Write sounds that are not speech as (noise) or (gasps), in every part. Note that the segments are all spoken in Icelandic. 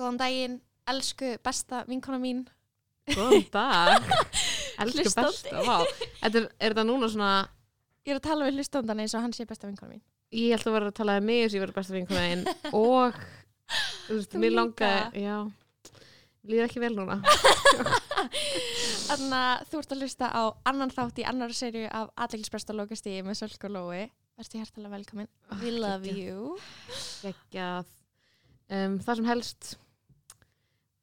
Góðan daginn, elsku besta vinkona mín. Góðan dag (laughs) Elsku besta, vá Þetta er, er þetta núna svona Ég er að tala við hlustandan eins og hann sé besta vinkona mín. Ég held að vera að tala um mig þess að ég verið besta vinkona einn og þú veist, mér langaði já, líður ekki vel núna (laughs) Þannig að þú ert að hlusta á annan þátt í annar serju af Aðleiksbresta lokastíði með Sölk og Lói. Vertu hjertalega velkomin. We love geggjað. you. Geggjað um, Það sem helst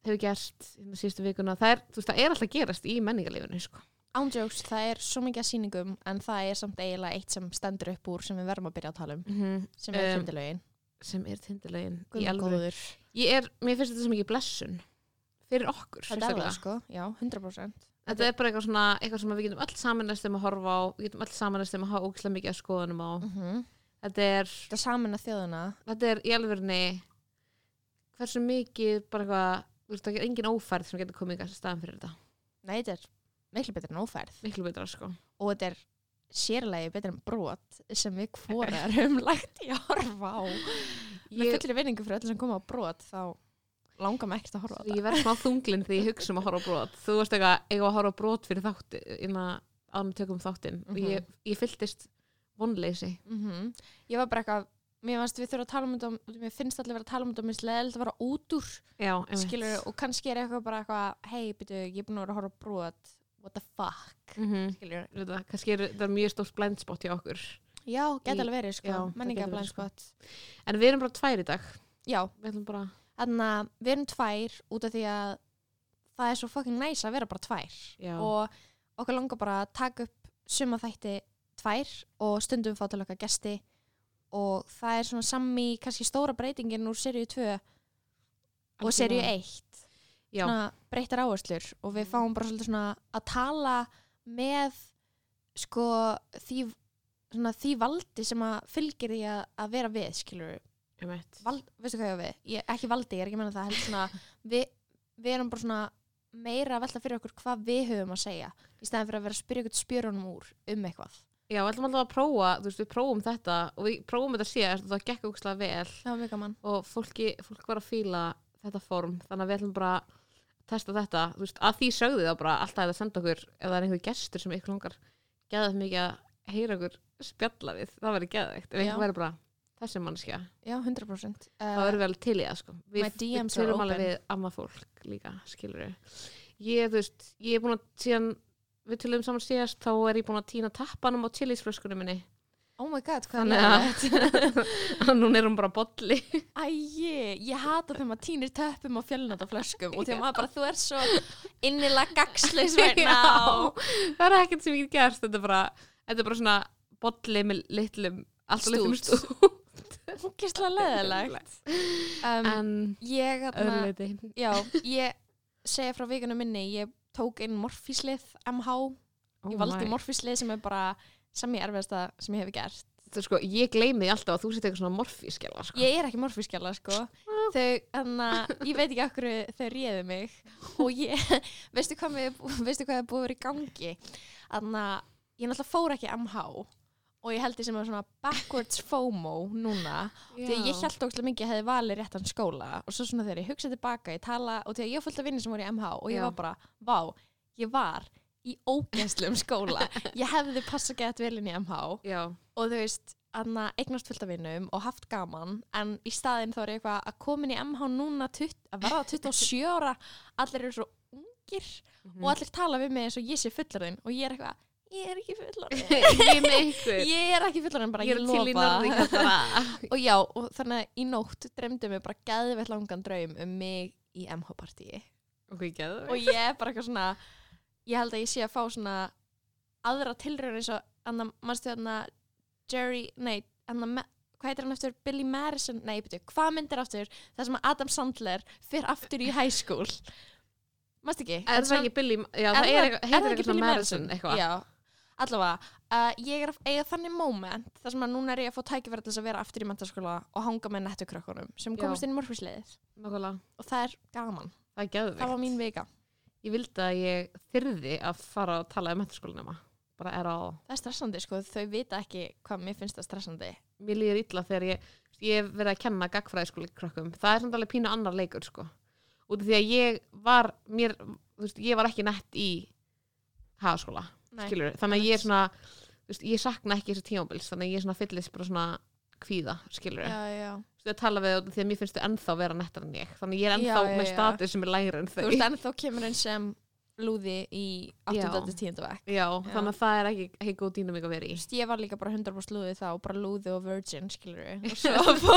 hefur gerst í síðustu vikuna það er, veist, það er alltaf gerast í menningarlífinu sko. Ándjóks, það er svo mikið að sýningum en það er samt eiginlega eitt sem stendur upp úr sem við verðum að byrja að tala um, sem er Um, fundilögin. sem er tindilegin í er, mér finnst þetta svo mikið blessun fyrir okkur Það er það sko, já, 100%. Þetta er bara eitthvað svona, eitthvað sem við getum öll samanast um að horfa á, við getum öll samanast um að hafa ógislega mikið að skoðunum á. Mm Þetta er, Það er saman að þjóðuna. þetta er í alvegurni hversu mikið bara eitthvað, engin ófærð sem getur komið í staðan fyrir þetta. Nei, þetta er miklu betur en ófærð. Miklu betra, sko. og þetta er sérlega betur en brot sem við hvorar höfum (laughs) lagt í að horfa á með Ég, fullri vinningu fyrir öll sem koma á brot þá langar mig ekkert að horfa á ég verð smá þunglinn þegar ég hugsa um að horfa á brot. Þú veist eitthvað, eiga að horfa á brot fyrir þátti, innan að við tökum þáttinn. Og ég, ég fylltist vonleysi. þetta mm ég var bara eitthvað mér fannst við þurfum að tala um þetta mér finnst allir vera að tala um þetta mér sleðild að vera út úr Já, skilur, og kannski er eitthvað bara eitthvað hei, byrju, ég er búin að vera að horfa á brot what the fuck Mm skilur, -hmm. Kannski er þetta mjög stórt blindspot hjá okkur. já, geta alveg verið sko, það menninga gæti verið, blind sko. spot En við erum bara tvær í dag. já, Við ætlum bara, Þannig að við erum tvær út af því að það er svo fucking næs að vera bara tvær já. og okkur langar bara að taka upp suma þætti tvær og stundum fá til okkar gesti og það er svona sami kannski stóra breytingin úr seríu 2 og seríu 1 Já. svona breytar áherslur og við fáum bara svolítið svona að tala með sko því, svona, því valdi sem að fylgir því að, að vera við skilur Einmitt. Val, veistu hvað ég á við? Ég, ekki valdi, ég er ekki að menna það svona, (laughs) við, við erum bara svona meira að velta fyrir okkur hvað við höfum að segja í stæðan fyrir að vera að spyrja ykkur spjörunum úr um eitthvað. Já, við ætlum alltaf að prófa, þú veist, við prófum þetta og við prófum þetta og það gekk ógustlega vel og fólki, fólk var að fíla þetta form, þannig að við ætlum bara testa þetta, þú veist, að því sögðu þá bara alltaf að senda okkur, ef það er einhver gestur sem ykkur langar, geðað mikið að heyra okkur spjalla við, það verður geðveikt ef einhver verður bara þessi mannskja já, 100% þá uh, verður við alveg til í það, sko. Við, við tölum alveg við amma fólk líka, skilur ég, þú veist, ég er búin að síðan við tölum saman síðast, þá er ég búin að týna tappanum á chilisflöskunum minni oh my god, hvað er (laughs) að núna er hún bara bolli. Æi, ég hata þegar maður týnir töppum og fjölnata flöskum og þegar maður bara, þú er svo innilega gagsleis (laughs) right Já, now. Það er ekkert sem ég gerst þetta er bara, þetta er bara svona bolli með litlum alltaf litlum stút. Ógeðslega (laughs) leðilegt um, en Ég, öðru þarna, leiti já, ég segja frá vikunum minni, ég tók inn morfíslið MH oh ég valdi my. morfíslið sem er bara sami erfiðasta sem ég hef gert. Er sko, ég gleymi því alltaf að þú setja eitthvað svona morfískjala sko. ég er ekki morfískjala sko. Þau, þannig að ég veit ekki okkur þau réðu mig. Og ég (laughs) veistu hvað, við, veistu hvað er búið að vera í gangi? Að ég náttúrulega fór ekki MH og ég held því sem er svona backwards FOMO núna því að ég held ógstlega mikið að ég hefði valið réttan skóla. Og svo svona þegar ég hugsaði tilbaka ég tala og því að ég af vinni sem voru í MH og ég Já. var bara, vá, ég var í ógæslum skóla. Ég hefði passa gett vel inn í MH Já, og þú veist, anna eignast fullt af vinnum og haft gaman, en í staðinn þá er ég eitthvað að komin í MH núna 20, að verða 27 ára. Allir eru svo ungir Mhm. og allir tala við mig eins og ég sé fullarinn og ég er eitthvað, ég er ekki fullarinn (laughs) ég ég er ekki fullarinn, bara Ég ég, er lofa (laughs) og já, og þannig að í nótt dreymdi mig bara geðveitt langan draum um mig í MH-partíi Ok, geðu og ég er bara eitthvað svona ég held að ég sé að fá svona aðra tilraun eins og anna, mannstu þarna Jerry, nei, anna, hvað heitir hann eftir Billy Madison, nei, betur, hvað myndir aftur það sem að Adam Sandler fyrir aftur í high school? Mannstu ekki? Er það ekki Billy, já það heitir eitthvað Billy Madison? Eitthvað? Já, allavega, uh, ég er að eiga þannig moment þar sem að núna er ég að fá tækifæri til þess að vera aftur í mentaskóla og hanga með nettukrökkunum sem Já. komast inn í morfisleiðið Nákvæmlega. og það er gaman, Það það var mín vika Ég vildi að ég þyrði að fara og tala um mentaskólanema. Bara er á... það er stressandi sko, þau vita ekki hvað mér finnst það stressandi Mér líður illa þegar ég, ég verið að kenna gagfræðiskóli krökkum. Það er samt alveg pínu annar leikur, sko. Út af því að ég var, mér, þú veist, ég var ekki nett í hagaskóla, skilur Þannig að ég er svona, þú veist, ég sakna ekki þessu tímabils. Þannig að ég er svona fyllist bara svona kvíða, skilur já, já. Þú veist, að tala við af því að mér finnst þau ennþá vera nettar en ég. Þannig að ég er ennþá Já, já, með já. status sem er lægra en þau. þú veist ennþá kemur einn sem lúði í 8. Já. til 10. vekk Já, þannig að það er ekki, ekki góð dýnamík að vera í. Þú veist, ég var líka bara 100% lúði þá bara lúði og virgin, skilur við (laughs) og svo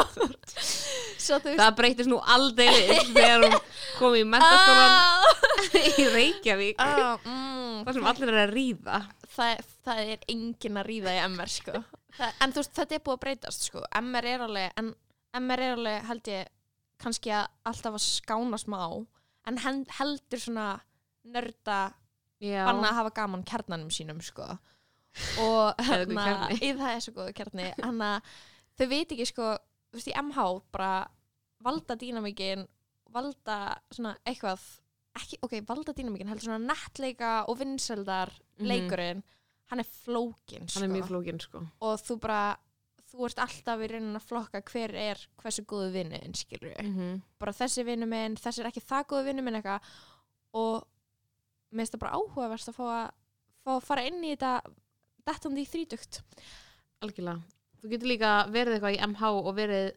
svo þú veist Það breytist nú aldeilis þegar hún kom í mentaskólan Ah! (laughs) í Reykjavík Ah, mm, þar sem allir er að ríða. það, það er engin að ríða í MR sko. En þú veist, þetta er búið að breytast sko. MR er alveg en MR er alveg, held ég kannski að alltaf að skána smá en heldur svona nörda Já, banna að hafa gaman kjarnanum sínum sko. og (laughs) hérna, í það er svo góðu kjarni hann að þau veit ekki sko, þú veist í MH bara valda dýnamíkin valda svona eitthvað ekki, ok, valda dýnamíkin heldur svona nettleika og vinsældar Mhm. leikurinn, hann er flókin sko. hann er mjög flókin sko. og þú bara þú ert alltaf í raunin að flokka hver er hversu góðu vinnuðin, skilur við Mm -hmm. bara þessi vinnu minn, þessi er ekki það góðu vinnu minn eitthvað og mér finnst það bara áhugaverst að fá að, fá að fara inn í þetta dettandi í þrítugt Algjörlega. Þú getur líka verið eitthvað í MH og verið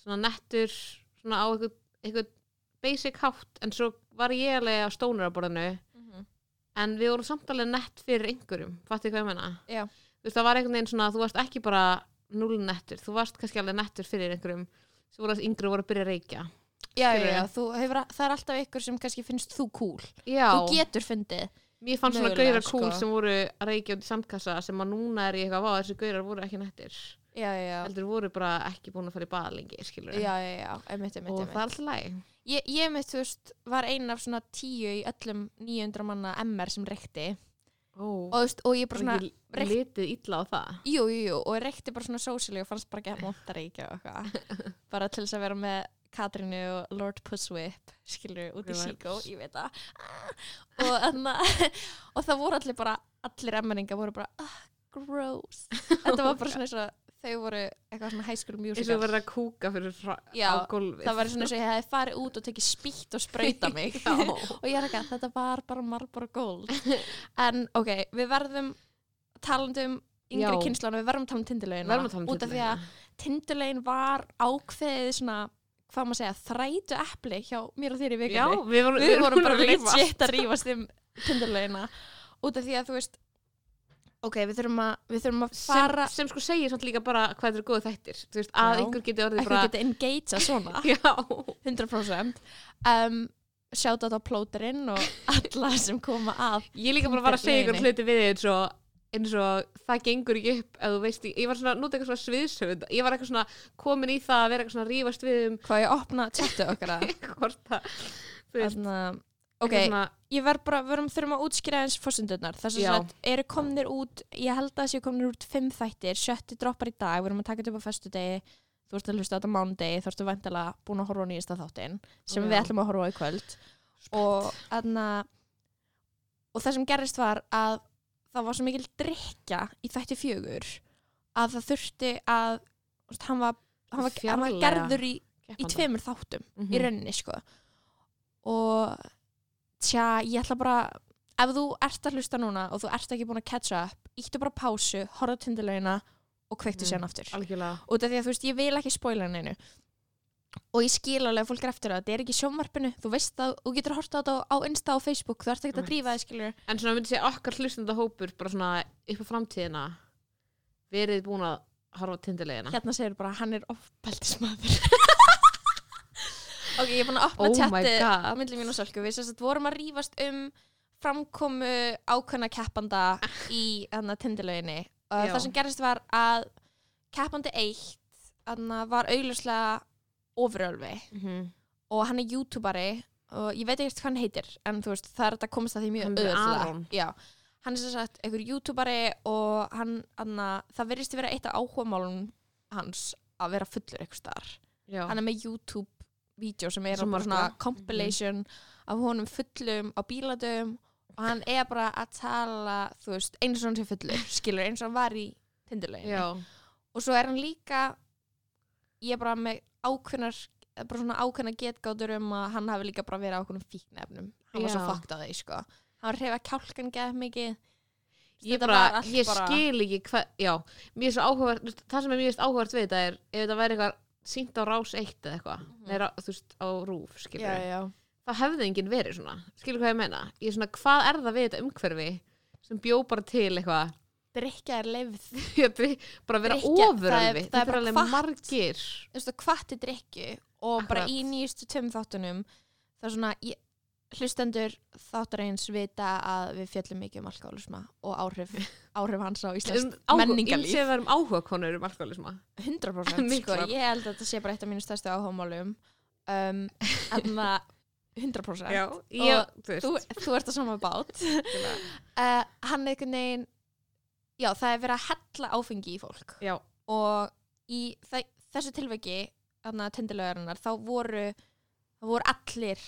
svona nettur svona á eitthvað, eitthvað basic hátt en svo var ég alveg á stónuraborðinu en við vorum samt alveg nett fyrir einhverjum, fattu hvað ég menna? Veist, það var einhvern veginn svona, þú varst ekki bara null nettur, þú varst kannski alveg nettur fyrir einhverjum sem voru yngri og voru að byrja að reykja. já, já, já, hefur, það er alltaf ykkur sem kannski finnst þú cool. Já, þú getur fundið mér fannst svona mögulega, gaurar cool sko. sem voru að reykja út í sandkassa sem að núna er ég eitthvað, vá, þessi gaurar voru ekki nettir. Heldur voru bara ekki búin að fara í bað lengi, skilur já, já, já, einmitt, einmitt, Og það er alltaf læg. Ég, ég mitt, þú veist, var ein af svona tíu í öllum 900 manna MR sem reykti. Ó, og, veist, og ég bara svona, ekki reykt- litið illa á það. jú, jú, jú og reykti bara svona sósíli og fannst bara ekki að monta reykja og eitthvað. (laughs) Bara til þess að vera með Katrínu og Lord Pusswhip skilur út í síkó, ég veit það. Og, (laughs) og það voru allir bara allir emmeringa voru bara ah, gross. (laughs) Þetta var bara svona eins og þau voru eitthvað svona high school Eins og musical verið að kúka fyrir Já, á gólfið. það var svona eins og ég hefði farið út og tekið spýtt og sprauta mig. (laughs) Og ég er ekki að þetta var bara Marlboro Gold. En ok, við verðum talandum yngri Já. kynnslónu, við verðum að tala um tala um út af því að tindilögin var ákveðið svona, hvað maður segja, þrætu epli hjá mér og þér í Já, vikunni við vorum, við vorum bara legit að rífast um tindilögina. Út af því að þú veist ok, við þurfum að, við þurfum að fara sem, sem sko segir samt líka bara hvað þetta er góð þættir. Þú veist, að Já. einhver geti orðið ekki bara geta engagea svona. (laughs) Já, 100% um, sjátt á plóterinn og (laughs) alla sem koma að ég líka bara var að segja Leiðinni. hluti við þig eins og eins og það gengur ekki upp ef þú veist, ég var svona, nota eitthvað svona sviðsöfund ég var eitthvað svona komin í það að vera eitthvað svona að rífast við um hvað ég opna chattu okkar að. (laughs) Hvort það þú veist, Þarna, ok, eitthvað svona, ég verð bara, við erum þurfum að útskýra eins fórsendurnar, þess að eru komnir út ég held að séu komnir út fimm þættir sjötti droppar í dag, við erum að taka þetta upp á föstudegi. Þú ert að hlusta þetta á mánudegi. Þú ertu væntalega búin að horfa á nýjasta þáttin sem Já. við ætlum að horfa á í kvöld. Og, aðna, og það sem gerist var að það var svo mikil drikja í þætti fjögur að það þurfti að hann var, hann var, hann var gerður í, í tveimur þáttum Mhm. í rauninni sko. Og tja, ég ætla bara ef þú ert að hlusta núna og þú ert ekki búin að catch up, íttu bara pásu horfðu tindilögina og kveiktu Mm. sérna aftur. algjörlega. Út af því að þú veist, ég vil ekki spoila neinu og ég skil alveg fólk er eftir það þetta er ekki sjónvarpinu, þú veist að þú getur að horta á þetta á Insta og Facebook, þú ert ekki að drífa þig skilur en svona myndi segja okkar hlustenda hópur bara svona upp á framtíðina verið búin að horfa á tindilegina hérna segir bara, hann er ofbeldismadur (laughs) ok, ég er búin að opna oh tjatti á god. milli mín og Sölku, við sérst vorum að rífast um framkomu ákveðna keppanda í þarna tindilöginni. Og það sem gerist var að keppandi eitt var augljóslega ofurölvi. Mhm. og hann er youtuberi og ég veit ekki hvað hann heitir en þú veist það er þetta að komast að því mjög auðvitað hann er sem sagt einhver youtuberi og hann, hann það verðist að vera eitt af áhugamálum hans að vera fullur eitthvað starf hann er með YouTube-vídeó sem er Svo svona marga. compilation af honum fullum á bíladum og hann er bara að tala þú veist, eins og hann sé fullur (laughs) skilur, eins og hann var í tindurlegin já, og svo er hann líka ég er bara með ákveðnar bara svona ákveðna getgátur um að hann hafi líka bara verið á ákveðnum fíknefnum hann var svo Já. fakt á því sko. Hann reyfa kjálkan geð mikið ég bara, ég skil ekki hvað, já, mér er svo áhugavert það sem er mjög áhugavert við þetta er ef þetta væri eitthvað sínt á rás eitt eða eitthvað. Mhm. nei, rá- þú veist, á rúf, skilur já, já. það hefði enginn verið svona, skilur hvað ég meina? Ég er svona, hvað er það við þetta umhverfi sem bjó bara til eitthvað? Drikja er dri- (laughs) bara vera ofurölvi það er- bara alveg margir. Veist, hvati drikju og bara Akkurat. í nýjustu tveim þáttunum það er svona ég, hlustendur þáttarins vita að við fjöllum mikið um alkoholisma og áhrif, (laughs) áhrif hans á um, íslensk áhuga, ég menningarlíf sé að það um áhuga konur um alkoholisma 100% sko, ég held að þetta sé bara eitt af mínu stærstu áhugamálum. Um, en það 100% já, ég, veist. þú, þú ert á sama bát. (laughs) Uh, hann er einhvern veginn já, það er verið að hella áfengi í fólk. Já, og í þe þessu tilveki þarna tindilögarinnar þá voru voru allir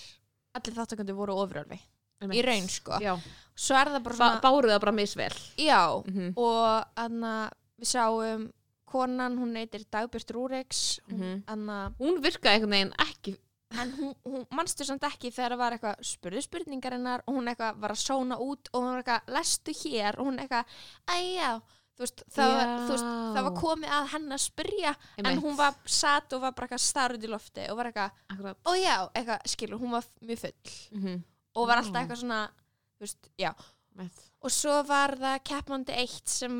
allir þáttakandi voru ofurölfi í raun sko. Já, svo er það bara ba svona báruð það bara misvel. Já -hmm. og þarna við sáum konan hún neytir Dagbjörn Rúriks. Mhm. mm hún virkaði einhvern veginn ekki en hún, hún manstu samt ekki þegar það var eitthvað spurðu spurningarinnar og hún eitthvað var að sóna út og hún var eitthvað lestu hér? Og hún eitthvað æjá veist, það, var, veist, það var komið að henn að spyrja en Einmitt. hún var satt og var bara starrið í lofti og var eitthvað, ó já, eitthvað skilur, hún var mjög full. Mm -hmm. og var alltaf eitthvað svona veist, já, Minn og svo var það keppandi eitt sem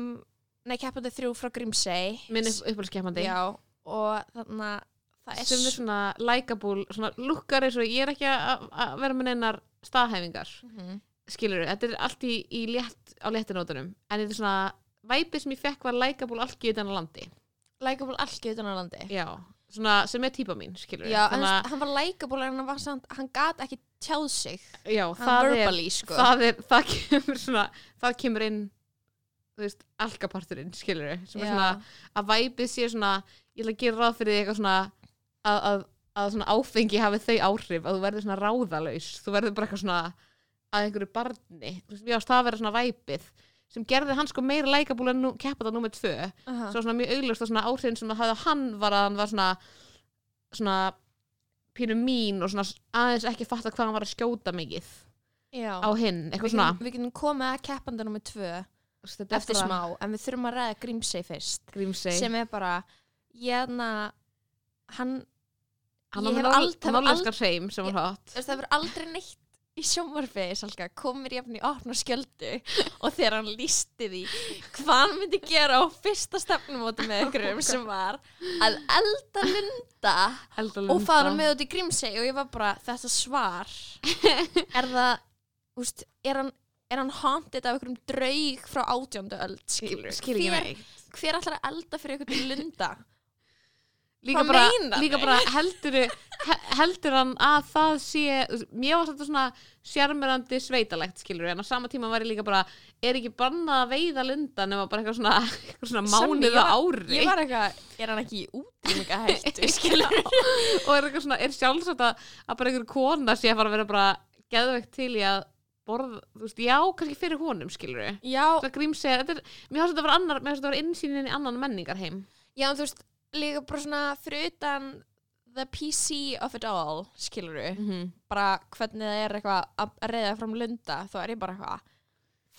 nei, keppandi þrjú frá Grímsey. Uppáhaldskeppandi. Já, og þannig að það er sem er svona likeable, svona lukkar eins og ég er ekki að vera með neinar staðhæfingar. Mhm. skilur þetta er allt í, í létt, á léttinótunum en þetta er svona, væpið sem ég fekk var likeable allt í utan á landi. Likeable allt utan á landi. Já, svona sem er típa mín já, en Þannig hann var likeable en hann var samt, hann gat ekki tjáð sig. Já, það er, verbally, sko. það er það kemur svona, það kemur inn veist, alkaparturinn skilur sem er svona, að væpið sé svona ég ætla að gera ráð fyrir því eitthvað svona að, að, að svona áfengi hafi þau áhrif að þú verður svona ráðalaus. Þú verður bara eitthvað svona að einhverju barni, þú veist, það að vera svona væpið sem gerði hann sko meira lækabúl en keppa það nummer tvö Aha. svo svona mjög augljóst að svona áhrifin sem það hafði á hann var að hann var svona svona pínu mín og svona aðeins ekki fatta hvað hann var að skjóta mikið já. á hinn, eitthvað svona getum, við getum komið að keppandi nummer tvö Þú veist, þetta eftir bara smá, en við þurfum að ræða Grímsey fyrst Grímsey sem er bara ég hann hann hann ég hef með ald- það var norlenskar hreim sem var hot þú veist, það verður aldrei neitt í sjónvarfi Salka, komir jafn í opna skjöldu og þegar hann lísti því hvað hann myndi gera á fyrsta stefnumóti með (laughs) ykkurum sem var að elda lunda Elda og fara lunda. með út í Grímsey og ég var bara, þetta svar (laughs) er það úst, er hann er hann haunted af einhverjum draug frá átjándu öld skilur skil ekki hver, hver ætlar að elda fyrir einhvern lunda líka bara, líka bara heldur, heldur hann að það sé mér var þetta svona sjarmerandi sveitalegt skilur en á sama tíma var ég líka bara er ekki bannað að veiða lunda nema bara eitthvað svona, eitthvað svona Sammi, mánuð ég á var- ári. ég var eitthvað, er hann ekki í útrýminga hættu (laughs) skilur og er eitthvað svona, er sjálfsagt að, að bara einhver kona sé að fara að vera bara geðveikt til í að borða, þú veist, já, kannski fyrir honum skilur já, það grímseg þetta er, mér finnst þetta að vera að vera innsýnin í annan menningarheim. Já, en þú veist líka bara svona fyrir utan the PC of it all skilur mm -hmm. bara hvernig það er eitthvað að reyða fram lunda þá er ég bara eitthvað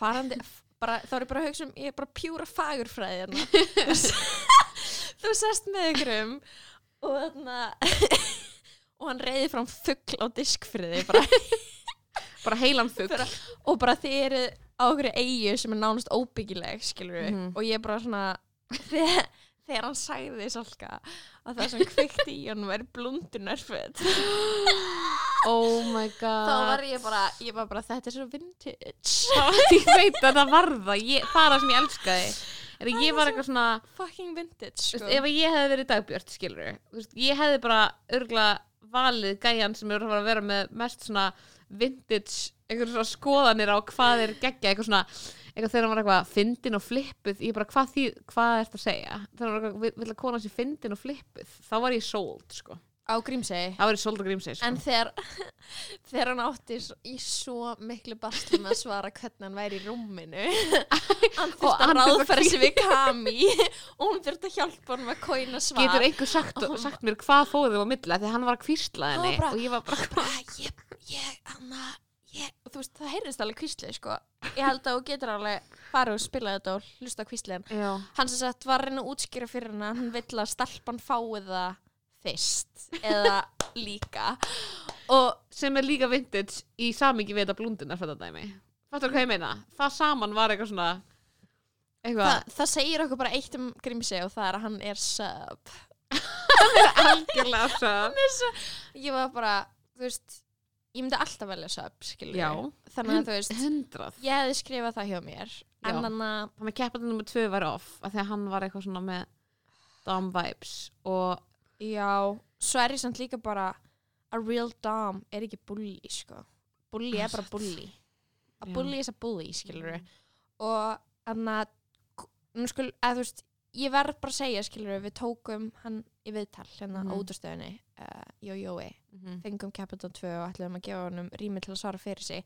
farandi, bara, þá er ég bara að hugsa um ég er bara pjúra fagurfræði hérna. (laughs) Þú sest með ykkurum og þarna (laughs) og hann reyði fram fuggl á diskfriði bara, (laughs) bara heilan fugg Bara- og bara þið eru á okkur eigu sem er nánast óbyggileg skilur Mhm. og ég er bara svona þegar, þegar hann sagði salka að það sem kveikti í honum er blundunarföt. Oh my god. Þá var ég bara, ég var bara þetta er svo vintage. (laughs) Ég veit að það var það. Ég, það er það sem ég elskaði. Er ég var eitthvað svona fucking vintage sko. veist, ef ég hefði verið dagbjört skilur veist, ég hefði bara örgla valið gæjan sem er fara að vera með mest svona vintage eitthvað svona skoðanir á hvað er geggja eitthvað svona, eitthvað þegar hann var eitthvað fyndin og flippuð, ég bara hvað því hvað er þetta að segja, þegar hann var eitthvað vill að kona sér fyndin og flippuð, þá var ég sold sko, á Grímsey? Þá var ég sold á grímseg sko. En þegar, (laughs) þegar hann átti í svo miklu basli með að svara hvernig hann væri í rúminu (laughs) hann þurfti að hann ráðfæra sig við Kami. (laughs) Og hún þurfti að hjálpa hann að kóina svar. Getur einhver sagt, sagt mér hvað fóðið á því að hann var að kvísla henni Hann og ég var bara, bara, ég, ég, Anna ég, og þú veist, það heyrðist alveg kvíslið sko. Ég held að þú getur alveg farið og spila þetta og hlusta já, hann sem sagt var að reyna að útskýra fyrir hana hann vill að stelpan fái það fyrst eða líka. Og sem er líka vintage í samingi við þetta blúndunar þetta dæmi. Fattur hvað ég meina, það saman var eitthvað svona eitthvað það, það segir okkur bara eitt um Grímsey og það er að hann er sub. (laughs) Algjörlega svo ég var bara, þú veist ég myndi alltaf velja sub, skilur já, þannig að þú veist, hundrað ég hefði skrifað það hjá mér en Já. þannig að þannig að keppandi nummer tvö var off af því að hann var eitthvað svona með Dom vibes og Já, svo er ég samt líka bara a real dom er ekki bully, sko. Bully er bara bully. A Já. bully is a bully, skilur við. Og þannig að, nú skul, eða þú veist, ég verð bara að segja, skilur við, við tókum hann í viðtal, hérna Mhm. á útastöðinni, uh, Jójói, fengum Capital 2 og ætlum að gefa hann rými til að svara fyrir sig.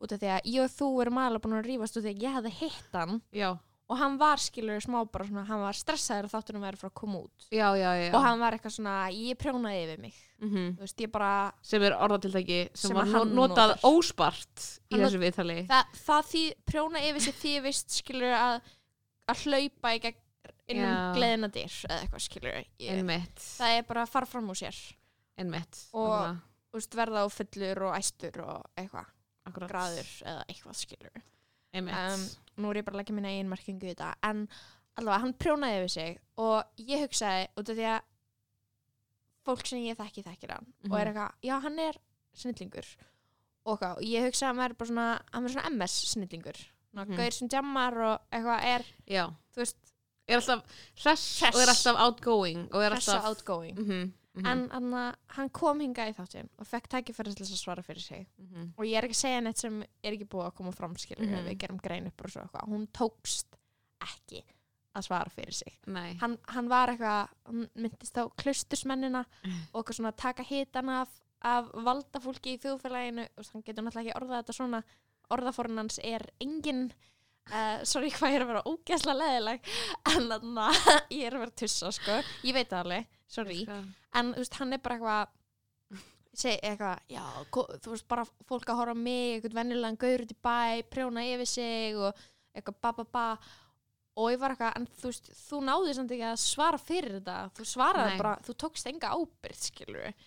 Út af því að ég og þú erum alveg búin að rífast út af því að ég hefði hitt hann já, og hann var, skilur við, smá bara svona, hann var stressaður og þáttunum verið frá að koma út. já, já. Og hann var eitthvað svona, ég prjónaði yfir mig Mhm. þú veist, ég bara sem er orðatiltæki sem, Sem var að no hann notað óspart í Hann þessu viðtali það, það því prjóna yfir sig því veist skilur að að hlaupa í gegn innum gleðina dyr eða eitthvað skilur ég, það er bara að fara fram úr sér. Einmitt Og- veist, verða á fullur og æstur og eitthvað, graður eða eitthvað skilur um, nú er ég bara að leggja minna eigin merkingu í þetta. En allavega hann prjónaði yfir sig og ég hugsaði út af því að fólk sem ég þekki þekkir hann og er Mhm. eitthvað, já hann er snillingur. Og eitthvað, ég hugsaði að hann er bara svona hann er svona MS snillingur. Svona Mhm. gauður sem jammar og eitthvað er já. þú veist, er alltaf hress, og er alltaf outgoing og er pressa alltaf outgoing. Mhm, mhm, en hann, hann kom hingað í þáttin og fekk tækifæri til þess að svara fyrir sig. Mhm. og ég er ekki að segja neitt sem er ekki búið að koma fram skilur Mhm. við gerum grein upp og svo eitthvað. Hún tókst ekki að svara fyrir sig. Nei, hann, hann var eitthvað, hann myndist á klaustusmennina (laughs) og eitthvað svona taka hitan af, af valdafólki í þjóðfélaginu. Og hann getur náttúrulega ekki orðað þetta svona. Orðaforinn hans er engin uh, sorry hvað ég er að vera ógeðslega leðileg en þannig (laughs) að ég er að vera tussa sko, ég veit það alveg sorry, en þú veist hann er bara eitthvað segi eitthvað, já, þú veist bara fólk að horfa mig, eitthvað venjulegan gaur út í bæ, prjóna yfir sig og eitthvað ba ba ba. Og ég var eitthvað, en þú veist, þú náði samt ekki að svara fyrir þetta, þú svaraði Nei. bara, þú tókst enga ábyrgð, skilur við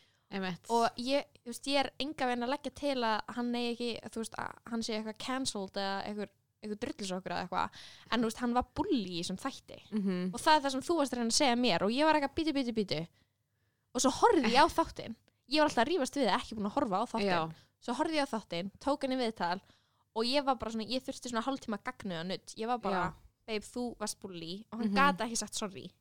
og ég, þú veist, ég er enga veginn að leggja til að hann ekki, veist, að hann sé eitthvað cancelled eða eitthvað, eitthvað drullisokkur eða eitthvað, en þú veist, hann var bully í þessum þætti. Mhm. og það er það sem þú varst að reyna að segja mér og ég var eitthvað bítu, bítu, bítu og svo horfði ég á þáttinn. Ég var alltaf að rífast við það, ekki búin að horfa á þáttinn. Já, svo horfði ég á þáttinn, tók hann í viðtal og ég var bara svona, ég þurfti svona hálftíma gagnuða nutt, ég var bara, Já. babe, þú varst bully. Og hann Mhm. gata ekki sagt sorry.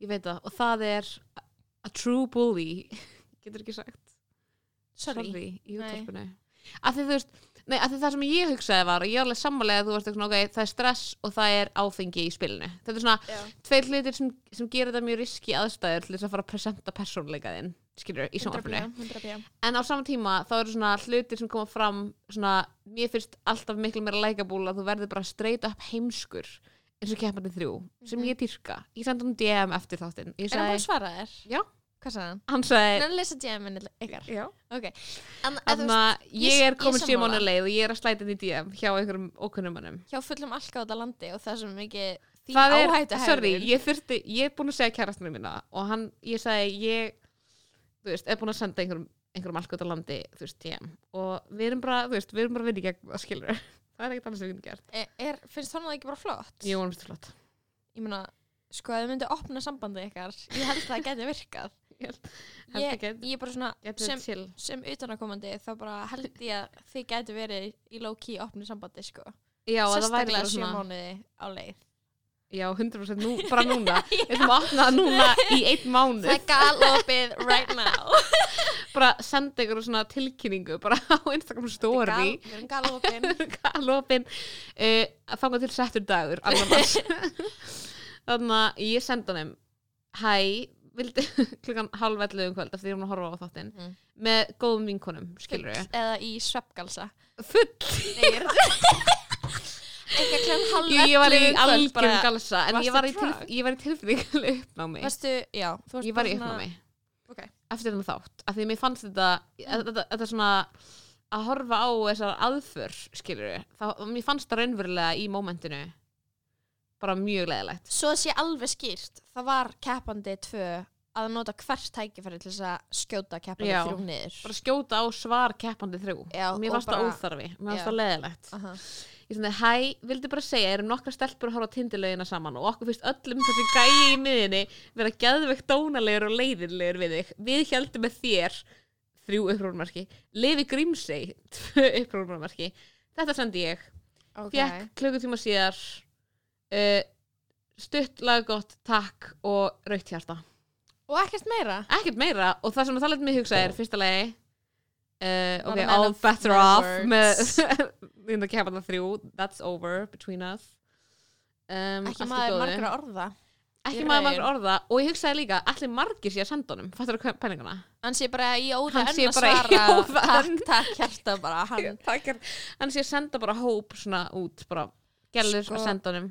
Ég veit það og það er a- true bully (laughs) getur ekki sagt. Sorry, sorry í útvarpinu. Af því þú veist, nei, af því það sem ég hugsaði var og ég er alveg sammálega að þú veist eitthvað svona, ok, það er stress og það er áfengi í spilinu þetta er svona Já. tveir hlutir sem, sem gera þetta mjög riski aðstæður til þess að fara að presenta persónleika þinn skilur, í 100 sjónvarpinu 100 pjá en á sama tíma þá eru svona hlutir sem koma fram svona, mér finnst alltaf miklu meira lækabúl að þú verður bara straight up heimskur eins og keppandi þrjú sem Mhm. ég dyrka, ég sendi hann DM eftir þáttinn er hann sagði, að svara þér? Hvað sagði hann? hann sagði Nenni að lesa DM-in ykkar já ok, Þannig að ég- er komin sammála. mánu leið og ég er að slæta inn í DM hjá einhverjum ókunnum mannum. hjá fullum alkáta landi og það sem ekki er, áhættu sorry, ég þurfti, ég er búin að segja kærastinu mína og hann, ég sagði, ég, þú veist, er búin að senda einhverjum, einhverjum alkvæmt landi, þú veist, DM og við erum bara, þú veist, við erum bara í gegn það skilur, (laughs) það er ekkert annars við getum gert. er, er, sko, ef þið myndi opna sambandi ykkar ég held að það geti virkað. (laughs) Ég ég, að bara svona sem, sem utanakomandi þá bara held ég að þið geti verið í low-key opnu sambandi sko. Já, að sérstaklega sjö mánuði á leið. Já, 100% nú, bara núna. (laughs) Við ætlum að opna það núna í einn mánuð. það er galopið right now. (laughs) Bara senda ykkur svona tilkynningu bara á Instagram story. galopin. Galopin. Uh, að fanga til settur dagur annars þannig að ég senda honum hæ, vildi (laughs) klukkan halv 11 um kvöld eftir því hún að horfa á þáttinn Mhm. með góðum vinkonum, skilur við Eða í sveppgalsa full, ég klem halv ég, ég var í 11 kvöld, algjörum bara- galsa en ég var tilf, ég var í tilfinningulega uppnámi Varstu, já ég var í uppnámi Ok. eftir þennan þátt af því að mér fannst þetta þetta, þetta svona að horfa á þessar aðför skilur þá, mér fannst það raunverulega í mómentinu bara mjög leðilegt Svo sé alveg skýrt Það var keppandi tvö að nota hvert tækifæri til þess að skjóta keppandi Já. þrjú niður bara skjóta á svar keppandi þrjú Já, mér og fannst það bara- óþarfi, mér fannst Já. það leðilegt Aha. ég svona, hæ, vildi bara segja, erum nokkra stelpur að horfa á tindilögina saman og okkur finnst öllum þessi gæi í miðinni vera geðveikt dónalegur og leiðinlegur við þig við heldum með þér þrjú upprónumarki, Levi Grímsey (laughs) tvö upprónumarki þetta sendi ég, Ok. fekk klukkutíma síðar uh, stutt laggott, takk og raukt hjarta. Og ekkert meira? Ekkert meira. Og það sem það lefði mig hugsa er fyrsta lagi uh, ok, all better off með in the það þrjú. That's over between us. Um, Ekki maður margra orða. Ekki maður margur orða. Og ég hugsaði líka allir margir sé að senda honum? Fattur þú pælinguna? Hann sé bara í óða enn að svara. (laughs) Takk, takk, hjarta bara (laughs) hann sé að senda bara hóp svona út bara gælur Sko, að senda honum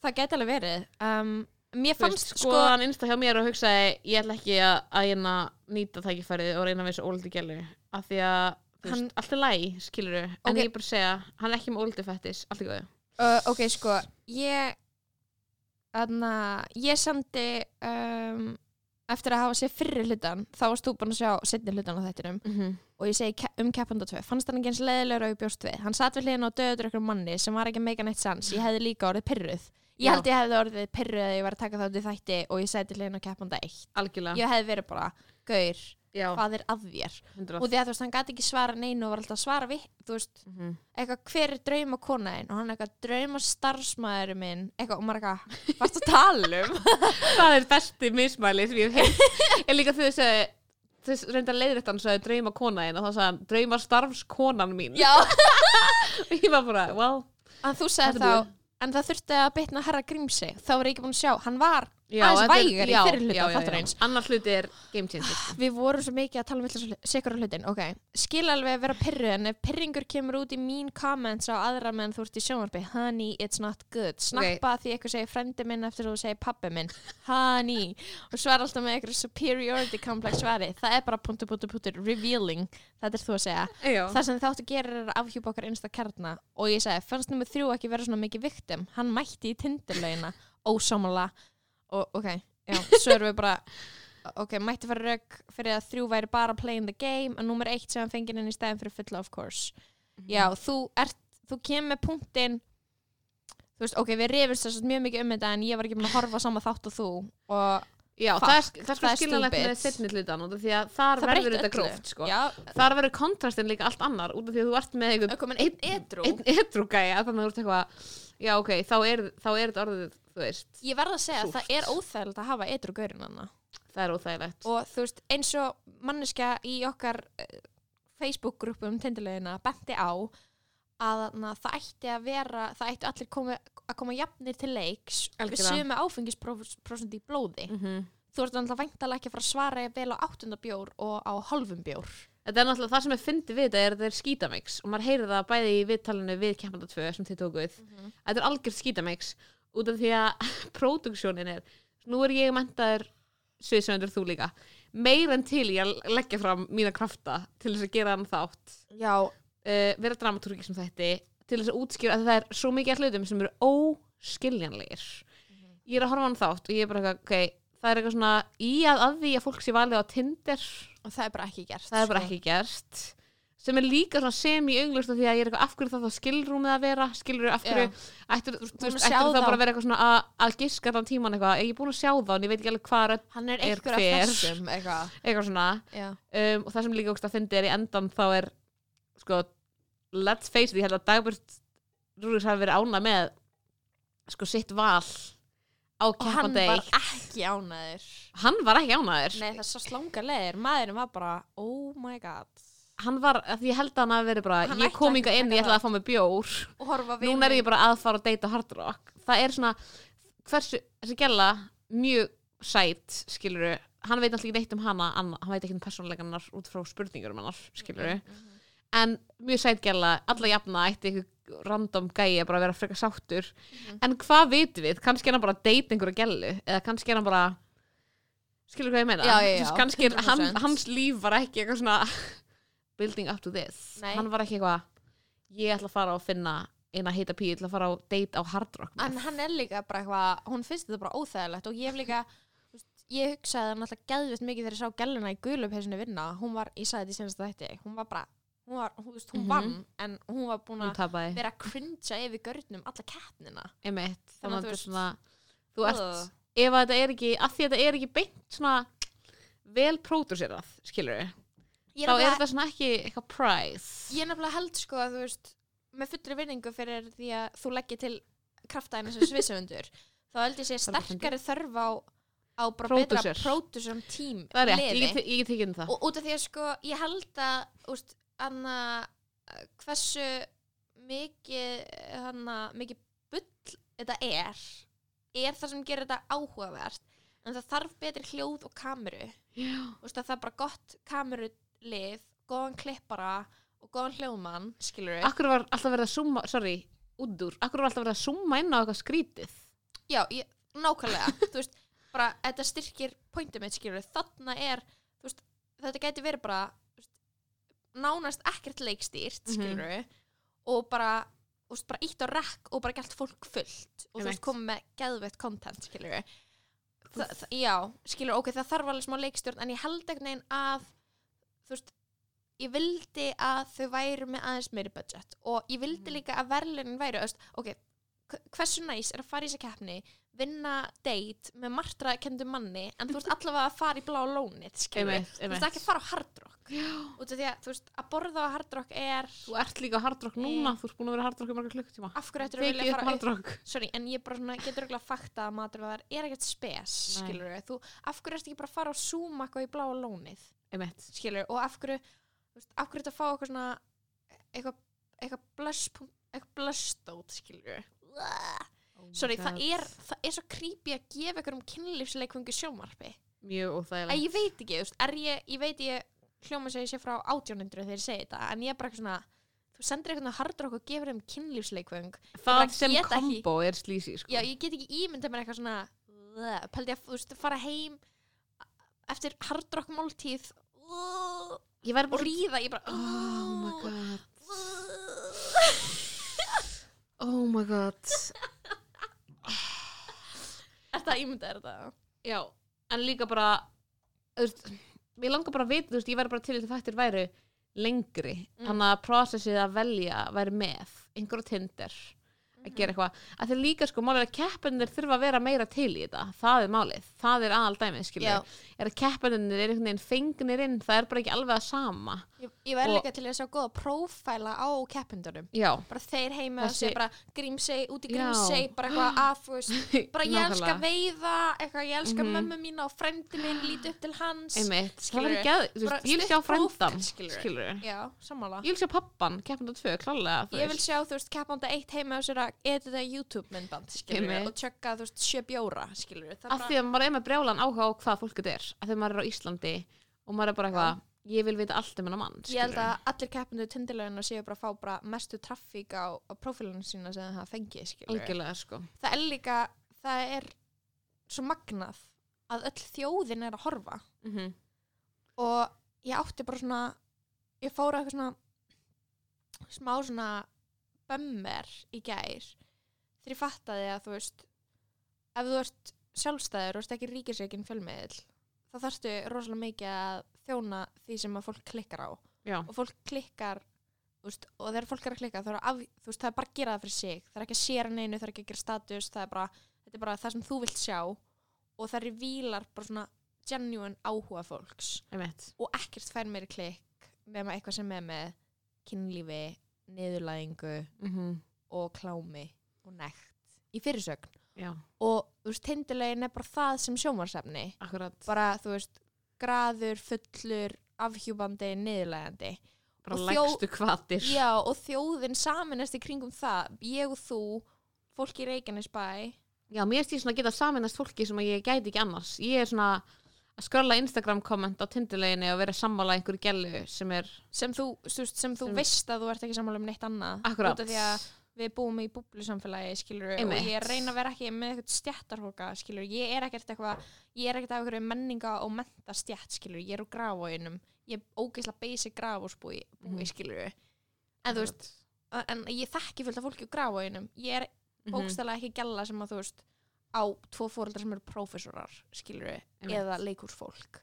Það geti alveg verið. Um, Mér fannst sko skoða hann insta hjá mér og hugsaði ég ætla ekki að, að hérna nýta tækifærið og reyna við þessu óldi gælu af því að þú veist, Hann- allt er læg skilur en Ok. ég er bara að segja, hann er ekki með óldi fettis allt er góðu. Uh, Ok, sko Ég Þannig að ég sendi um, Eftir að hafa séð fyrri hlutan Þá varst þú búin að sjá setni hlutan á þettinum mm -hmm. og ég segi um keppanda 2 fannst hann ekki eins leðilegur og ég bjóst við. Hann satt við hliðin á döður ykkur manni sem var ekki að meika neitt sans ég hefði líka orðið pyrruð ég held ég hefði orðið pyrruð að ég var að taka þátt í þætti og ég seti hliðin á keppanda 1 algjörlega. Ég hefði verið bara, gaur, Já, hvað er að þér? 100 og því að þú veist, hann gæti ekki svara neinu og var alltaf að svara við, þú veist, Mhm. eitthvað hver er drauma konaðin og hann er eitthvað drauma starfsmæður minn, eitthvað, og maður eitthvað varst að tala um? (laughs) Það er besti mismæli sem ég hef heilt en líka þau sagði þau reynda leiðrætt hann sagði drauma konaðin og þá sagði hann drauma starfskonan mín. Já, (laughs) og ég var bara, well en þú er þá en það þurfti að bitna herra grímsi þá var ég ekki búin að sjá, hann var Aðeins vægari í já. þáttarins. annar hluti er game changer. Við vorum svo mikið að tala um sikur hlutin. Ok, skil alveg að vera pyrru en ef pyrringur kemur út í mín comments á aðra meðan þú ert í sjónvarpi. Honey, it's not good, snappa því eitthvað segir frendi minn eftir þú segir pappi minn. Honey, og svar alltaf með eitthvað superiority complex svari. Það er bara punktur, punktur, punktur, revealing. Þetta er þú að segja, já. það sem þáttu gera er að afhjúpa okkar einsta kjarna. Og ég segi, fannst nummer þrjú ekki vera svona mikið viktim hann mætti í tindurlaugina ósámála og ok, já, svo erum við bara ok, mætti fara rauk fyrir að þrjú væri bara playing the game og nummer eitt sem hann fengið inn í stæðin fyrir fulla of course. Já, þú ert, þú kemur með punktinn þú veist, ok, við rifumst þess mjög mikið um þetta en ég var ekki búin að horfa á sama þátt og þú og Já, Fuck, það er, það er sko það er skiljanlegt stupid. með setni hlutan út af því að þar það verður þetta gróft sko. þar verður kontrastin líka allt annar út af því að þú ert með komin einn einn edrugæja þannig að þú ert eitthvað já ok, þá er, þá er þetta orðið þú veist, ég verð að segja að Súrt. það er óþægilegt að hafa edru gaurin hana það er óþægilegt. Og þú veist, eins og manneskja í okkar uh, Facebook-grúpum tindilegina benti á að na, það ætti að vera það ætti allir komi, að koma jafnir til leiks við Algjörlega. séum með áfengisprósent í blóði. Mm -hmm. þú ert alltaf væntalega ekki að fara að svara jafn vel á áttundabjór og á hálfum bjór. Þetta er náttúrulega það sem ég fyndi við þetta er að þetta er skítamix og maður heyrir það bæði í viðtalinu við kempanda 2 sem þið tókuð. Þetta er algjörð skítamix út af því að (laughs) próduksjónin er nú er ég mentaður sviðsöndur þú líka. Meira en til ég að leggja fram mína krafta til þess að gera hann þátt. Uh, vera dramatúrki sem þetta til þess að útskýra að það er svo mikið af hlutum sem eru óskiljanlegir. Ég er að horfa hann þátt og ég er bara ok, það er eitthvað svona í að að því að fólk sé valið á Tinder. Og það er bara ekki gert það er bara sko. ekki gerst sem er líka semi-auglust því að ég er eitthvað af hverju það þá skilrúmið að vera? Skilur af hverju, ættir, þú að veist, ættir það bara að vera eitthvað svona að, að giska allan tíman eitthvað, ég er búin að sjá það en ég veit ekki alveg hvað hann er hver. þessum eitthvað. (laughs) Eitthvað svona. Um, og það sem líka ógst að fyndi er í endan þá er sko, let's face it ég held að Dagbjörn Rúris hafi verið ána með sko sitt val á og hann var ekki ánæður hann var ekki ánæður Hann var, því ég held að hann hafi verið bara Hann ég kom að inn, ég ætlaði að fá mig bjór. Og núna er ég bara að fara að deyta Hard Rock. Það er svona, hversu þessi gæla, mjög sæt skiluru, hann veit alltaf ekki neitt um hana hann, hann veit ekki um persónleikanar út frá spurningur um hennar, skiluru Mhm. en mjög sæt gæla, alla jafna ætti einhver random gæi að bara vera frekar sáttur. Mhm. en hvað vitum við, kannski er hann bara að deyta einhverja gælu, eða kannski er hann bara skilur hvað ég meina? Já, já, já, Þú veist, kannski hann, 100%. hans líf var ekki eitthvað svona building up to this Nei. hann var ekki eitthvað ég ætla að fara og finna eina heita pí, ég ætla að fara á date á Hard Rock með. En hann er líka bara eitthvað, hún finnst þetta bara óþægilegt og ég hef líka, þú veist, ég hugsaði náttúrulega geðvitt mikið þegar ég sá gæluna í gulupesinu vinna, hún var, ég sagði þetta í senast þætti, hún var bara, hún var, hún, veist, hún Mhm. vann, en hún var búin hún að tapaði, vera að cringea yfir görnum alla keppnina. einmitt Þannig að þú þetta er veist- svona þú ert, Ugh. ef að þetta er ekki að því að þetta er ekki beint svona vel pródúserað, skilur Ég þá er þetta svona ekki eitthvað prize Ég nefnilega held sko að þú veist, með fullri vinningu fyrir því að þú leggir til kraftæðinu sem svisöfundur, þá held ég sé er sterkari þörf á, á bara betra pródusum tím það er rétt, ég get- ég get tekið um það. Og út af því að sko ég held að úst, anna, hversu mikið hana, mikið bull þetta er er það sem gerir þetta áhugavert en það þarf betri hljóð og kameru. Já. úst, það er bara gott kamerulið góðan klippara og góðan hljóðmann skilur við Akkur var alltaf verið að summa, sorry, útúr, akkur var alltaf verið að summa inn á eitthvað skrítið. já, ég, nákvæmlega. (laughs) Þú veist, bara þetta styrkir pointið mitt skilur við, þarna er þú veist, þetta gæti verið bara veist, nánast ekkert leikstýrt Mhm. skilur við og bara, þú veist, bara ítt á rekk og bara gælt fólk fullt og þú veist, komið með geðveitt content skilur við Þa, það, já, skilur, ok, það þarf alveg smá leikstjórn en ég held ekkert neginn að þú veist, ég vildi að þau væru með aðeins meiri budget og ég vildi Mhm. líka að verðlunin væru þú veist, ok, hv- hversu næs er að fara í þessa keppni vinna date með martra kendum manni en þú veist (laughs) allavega að fara í blá lónið skilur Einmitt, þú veist ekki að fara á hardrock út af því að þú veist að borða á hardrock er Þú ert líka á Hard Rock núna, þú ert búin að vera á Hard Rock í marga klukkutíma. af hverju ættir að Tekið vilja fara Hard Rock. sorry, en ég bara svona getur ekki að fakta að maturveðar er ekkert spes skilur þú, af hverju ertu ekki bara að fara á Zoom eitthvað í bláa lónið. Skilur og af hverju af hverju þetta fá eitthvað svona eitthvað, eitthvað blush eitthvað blushstót skilur sorry, það er, það er svo creepy að gefa ykkur um kynlífsleikfungi sjómarpi Mjög óþægilegt. ég veit ekki, veist, er ég, ég veit ég hljóma segi sér frá átjónundur þegar ég segi þetta, en ég er bara eitthvað svona þú sendir eitthvað hardrock og gefur þeim kynlífsleikfung Það sem get ekki- kombo er slísi, sko. já, ég get ekki ímyndað mér eitthvað svona pældi að, fara heim eftir hardrock máltíð Ég væri og bara... ríða, ég bara Oh my god. (laughs) Oh my god. Er það ímyndað er þetta? Já, en líka bara, þú veist, mér langar bara að vita, þú veist, ég væri bara til að þættir væri lengri. Mm. Þannig að prósessið að velja væri með, einhver á Tinder, að gera eitthvað. Að þeir líka, sko, málið að keppinir þurfa að vera meira til í þetta. Það er málið. Það er aðal dæmið, skilur. Er að keppinir er einhvern veginn fengnir inn, það er bara ekki alveg að sama. Ég, ég Og- líka til að sjá góða prófæla á keppindunum bara þeir heima Þessi- þessi... bara grímsei, út í Já. grímsei bara eitthvað að, þú veist (laughs) bara ég elska veiða, eitthvað ég elska Mhm. mömmu mína og frendi minn líti upp til hans Einmitt. Veist, ég vil sjá frendan, skilur. já, sammála Ég vil sjá pappan, keppinda tvö, klálega, edita YouTube myndband, skilur og tjögga, þú veist, sjö bjóra, skilur það Af því að maður er með brjálan áhuga á hvað fólk þetta er. Af því að maður er á Íslandi og maður er bara eitthvað, ég vil vita allt um hennar mann, ég held að allir keppandu tindilögin séu bara að fá bara mestu traffík á, á prófílunum sína sem það fengi, skilur sko. það er líka, það er svo magnað að öll þjóðin er að horfa Mm -hmm. og ég átti bara svona ég fór að eitthvað svona smá svona bömmer í gær þegar ég fattaði að þú veist ef þú ert sjálfstæður og ert ekki ríkisreikin fjölmiðil þá þarftu rosalega mikið að þjóna því sem að fólk klikkar á. Já, og fólk klikkar veist, og þegar fólk er að klikka af, veist, það er bara að gera það fyrir sig. Það er ekki að séra neinu, það er ekki að gera status það er bara, þetta er bara það sem þú vilt sjá. Og það er vílar bara svona genuine áhuga fólks. Og ekkert fær meiri klikk með eitthvað sem er með kynlífi, niðurlægingu Mm og klámi og nekt í fyrirsögn. Já. og þú veist, tindilegin er bara það sem sjómarsefni akkurat, bara, þú veist, graður, fullur afhjúbandi, niðurlegandi bara og legstu kvatir já, og þjóðin saminast í kringum það. Ég og þú, fólk í Reykjanesbæ. Já, mér finnst ég svona að geta saminast fólki sem ég gæti ekki annars. Ég er svona skrolla Instagram komment á tinduleginni og vera sammála einhverju gælu sem er sem þú, veist, sem þú Sem- veist að þú ert ekki sammála um neitt annað akkurat. út af því að við búum í búblusamfélagi skilur Einmitt. og ég reyna að vera ekki með eitthvað stjættarhóka skilur, ég er ekkert eitthvað ég er ekkert af einhverju menninga og menta stjætt skilur, ég er úr grafóinum ég er ógeðslega basic grafósbúi búi, Mhm. skilur en þú veist, en ég þekki fullt af fólki úr grafóinum, ég er Mhm. bókstælega ekki gælla sem að þú veist á tvo fóreldrar sem eru prófessorar skilur Einmitt. eða leikúrsfólk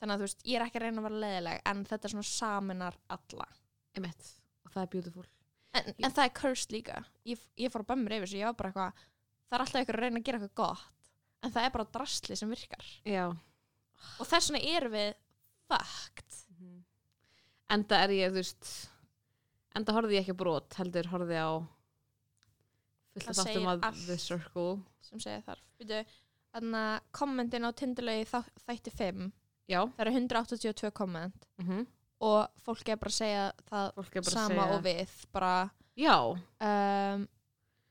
þannig að þú veist, ég er ekki að reyna að vera leðileg en þetta er svona saminar alla Einmitt. Og það er beautiful. en, en það er cursed líka ég, ég fór að bömmur yfir þessu, ég var bara eitthvað það er alltaf ykkur að reyna að gera eitthvað gott en það er bara drastli sem virkar Já. og þess vegna erum við fucked Enda er ég, þú veist, enda horfði ég ekki brot, heldur horfði á fullt að þáttum að. The Circle. sem segja þarf þannig að kommentin á tindulegi þætti 5 Já. það eru 182 komment Mm og fólk er bara að segja það bara sama segja. og við bara um,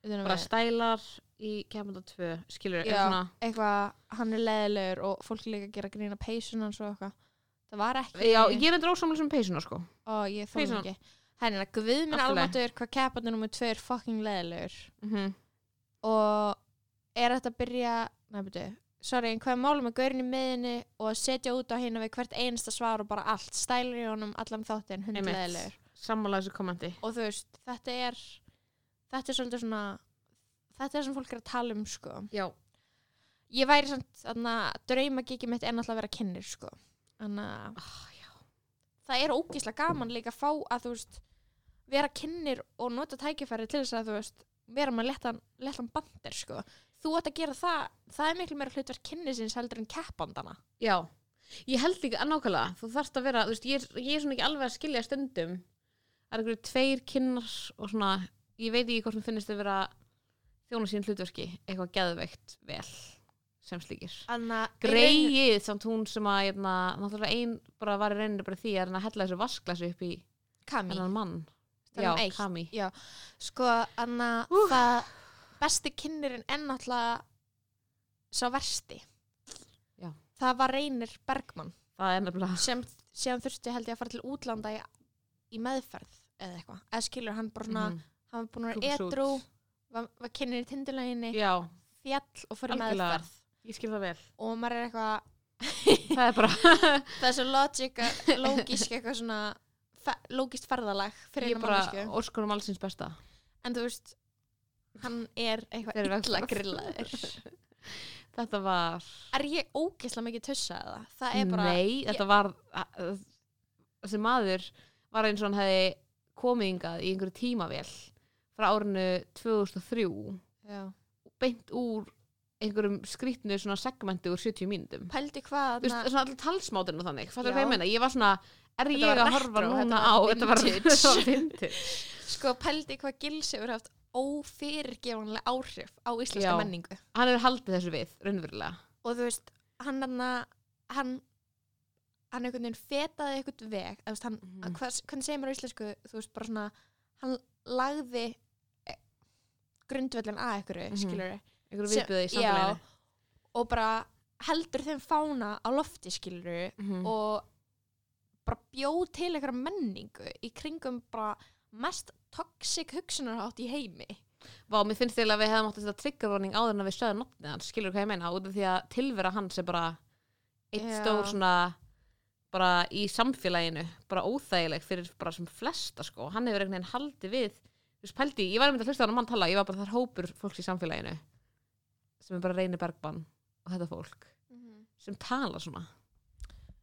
við bara stælar í kemanda 2, skilur, er Já. svona, eitthvað, hann er leðilegur og fólk er líka að gera grína peysun hans og eitthvað það var ekki já, ég er eitthvað ósamlega sem peysuna, sko. og ég Peysan. ekki henni að guð minn almatur hvað keppandi nummer 2 er fucking leðilegur Mm og er þetta að byrja byrju, sorry, en hvað er málum með gaurin í miðinni og að setja út á hérna við hvert einasta svar og bara allt, stælir í honum allan þáttinn, hundleðilegur Sammála þessu kommenti. og þú veist, þetta er þetta er svolítið svona þetta er sem fólk er að tala um sko. Já. ég væri samt þarna draumagiki mitt er náttúrulega að vera kynir sko. Þannig að já. það er ógíslega gaman líka að fá að þú veist vera kynir og nota tækifæri til þess að þú veist vera með lettan, lettan bandir sko. Þú ætti að gera það, það er miklu meira hlutverk kynnisins heldur en keppandana. Já, ég held líka að nákvæmlega, þú þarft að vera, þú veist, ég ég er svona ekki alveg að skilja stundum, það er einhverju tveir kynnar og svona, ég veit ekki hvort mér finnst að vera þjóna sín hlutverki, eitthvað geðveikt vel sem slíkir. Greið samt hún sem að, hérna, náttúrulega ein bara var í reyninni bara því að hella þessu vasklæsu upp í Kami Já, um. Kami. sko, Anna, það besti kynirinn er náttúrulega sá versti Já. það var Reynir er nefnilega, sem síðan þurfti held ég að fara til útlanda í, í meðferð eða eitthvað, eða skilur hann bara svona Mhm. hann var búin að vera edru var, var kynir í tinduleginni já, fjall og fyrir Algjörlega. meðferð ég skil það vel. og maður er eitthvað (laughs) Það er bara, (laughs) það er svo lógisk (laughs) eitthvað svona fe, lógist ferðalag fyrir ég eina bara mannesku óskur um allsins besta. en þú veist, hann er eitthvað illa grillaður. (laughs) Þetta var... er ég ógeðslega mikið tussa eða? Það er bara Nei, þetta var að- þessi maður var eins og hann hefði komið hingað í einhverju tímavél frá árinu 2003 já. og beint úr einhverjum skrýtnu svona segmenti úr 70 mínútum. Pældi hvað svona allir talsmátinu þannig. Ég? Ég var svona, er Þetta ég að horfa núna á (laughs) Þetta var, vintage. sko pældi hvað Gils hefur haft ófyrirgefanlega áhrif á íslenska Já. menningu? Hann er haldið þessu við, raunverulega. Og þú veist, hann hann hann hann einhvern veginn fetaði einhvern veg veist, hann, Mhm. hvað, hvernig segir maður á íslensku þú veist, bara svona, hann lagði eh, grundvöllin að einhverju, mm skilur Einhverju Sem- viðbjöði í samfélaginu. Og bara heldur þeim fána á lofti skilur Mhm. og bara bjóð til einhverja menningu í kringum bara mest toxic hugsunarhátt í heimi. Vá, mér finnst eiginlega að við hefðum átt að þetta triggervarning áður en að við stöðum nafnið hans, skilur hvað ég meina? Út af því að tilvera hans er bara eitt Já. stór svona bara í samfélaginu, bara óþægileg fyrir bara sem flesta sko. Hann hefur einhvern veginn haldið við þú veist, pældi, ég var einmitt að hlusta á hann mann tala ég var bara þar hópur fólks í samfélaginu sem er bara Reyni Bergmann og þetta fólk sem tala svona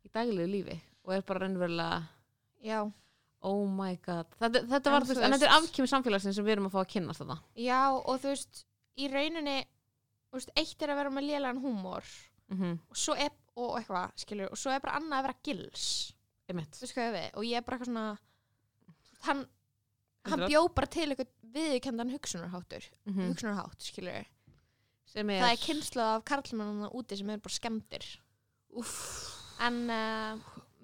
í daglegu lífi og er bara reynverulega já, oh my god. Þetta, þetta var, veist, en þetta er afkjömi samfélagsins sem við erum að fá að kynnast þetta já og þú veist í rauninni veist, eitt er að vera með lélegan húmor mm og svo er, og eitthvað, skilur og svo er bara annað að vera gils. Og ég er bara eitthvað svona hann, hann bjó bara til eitthvað viðurkendan hugsunarháttur mm hugsunarhátt, skilur sem er það er kynslu af karlmennuna úti sem eru bara skemmtir Úff, en uh,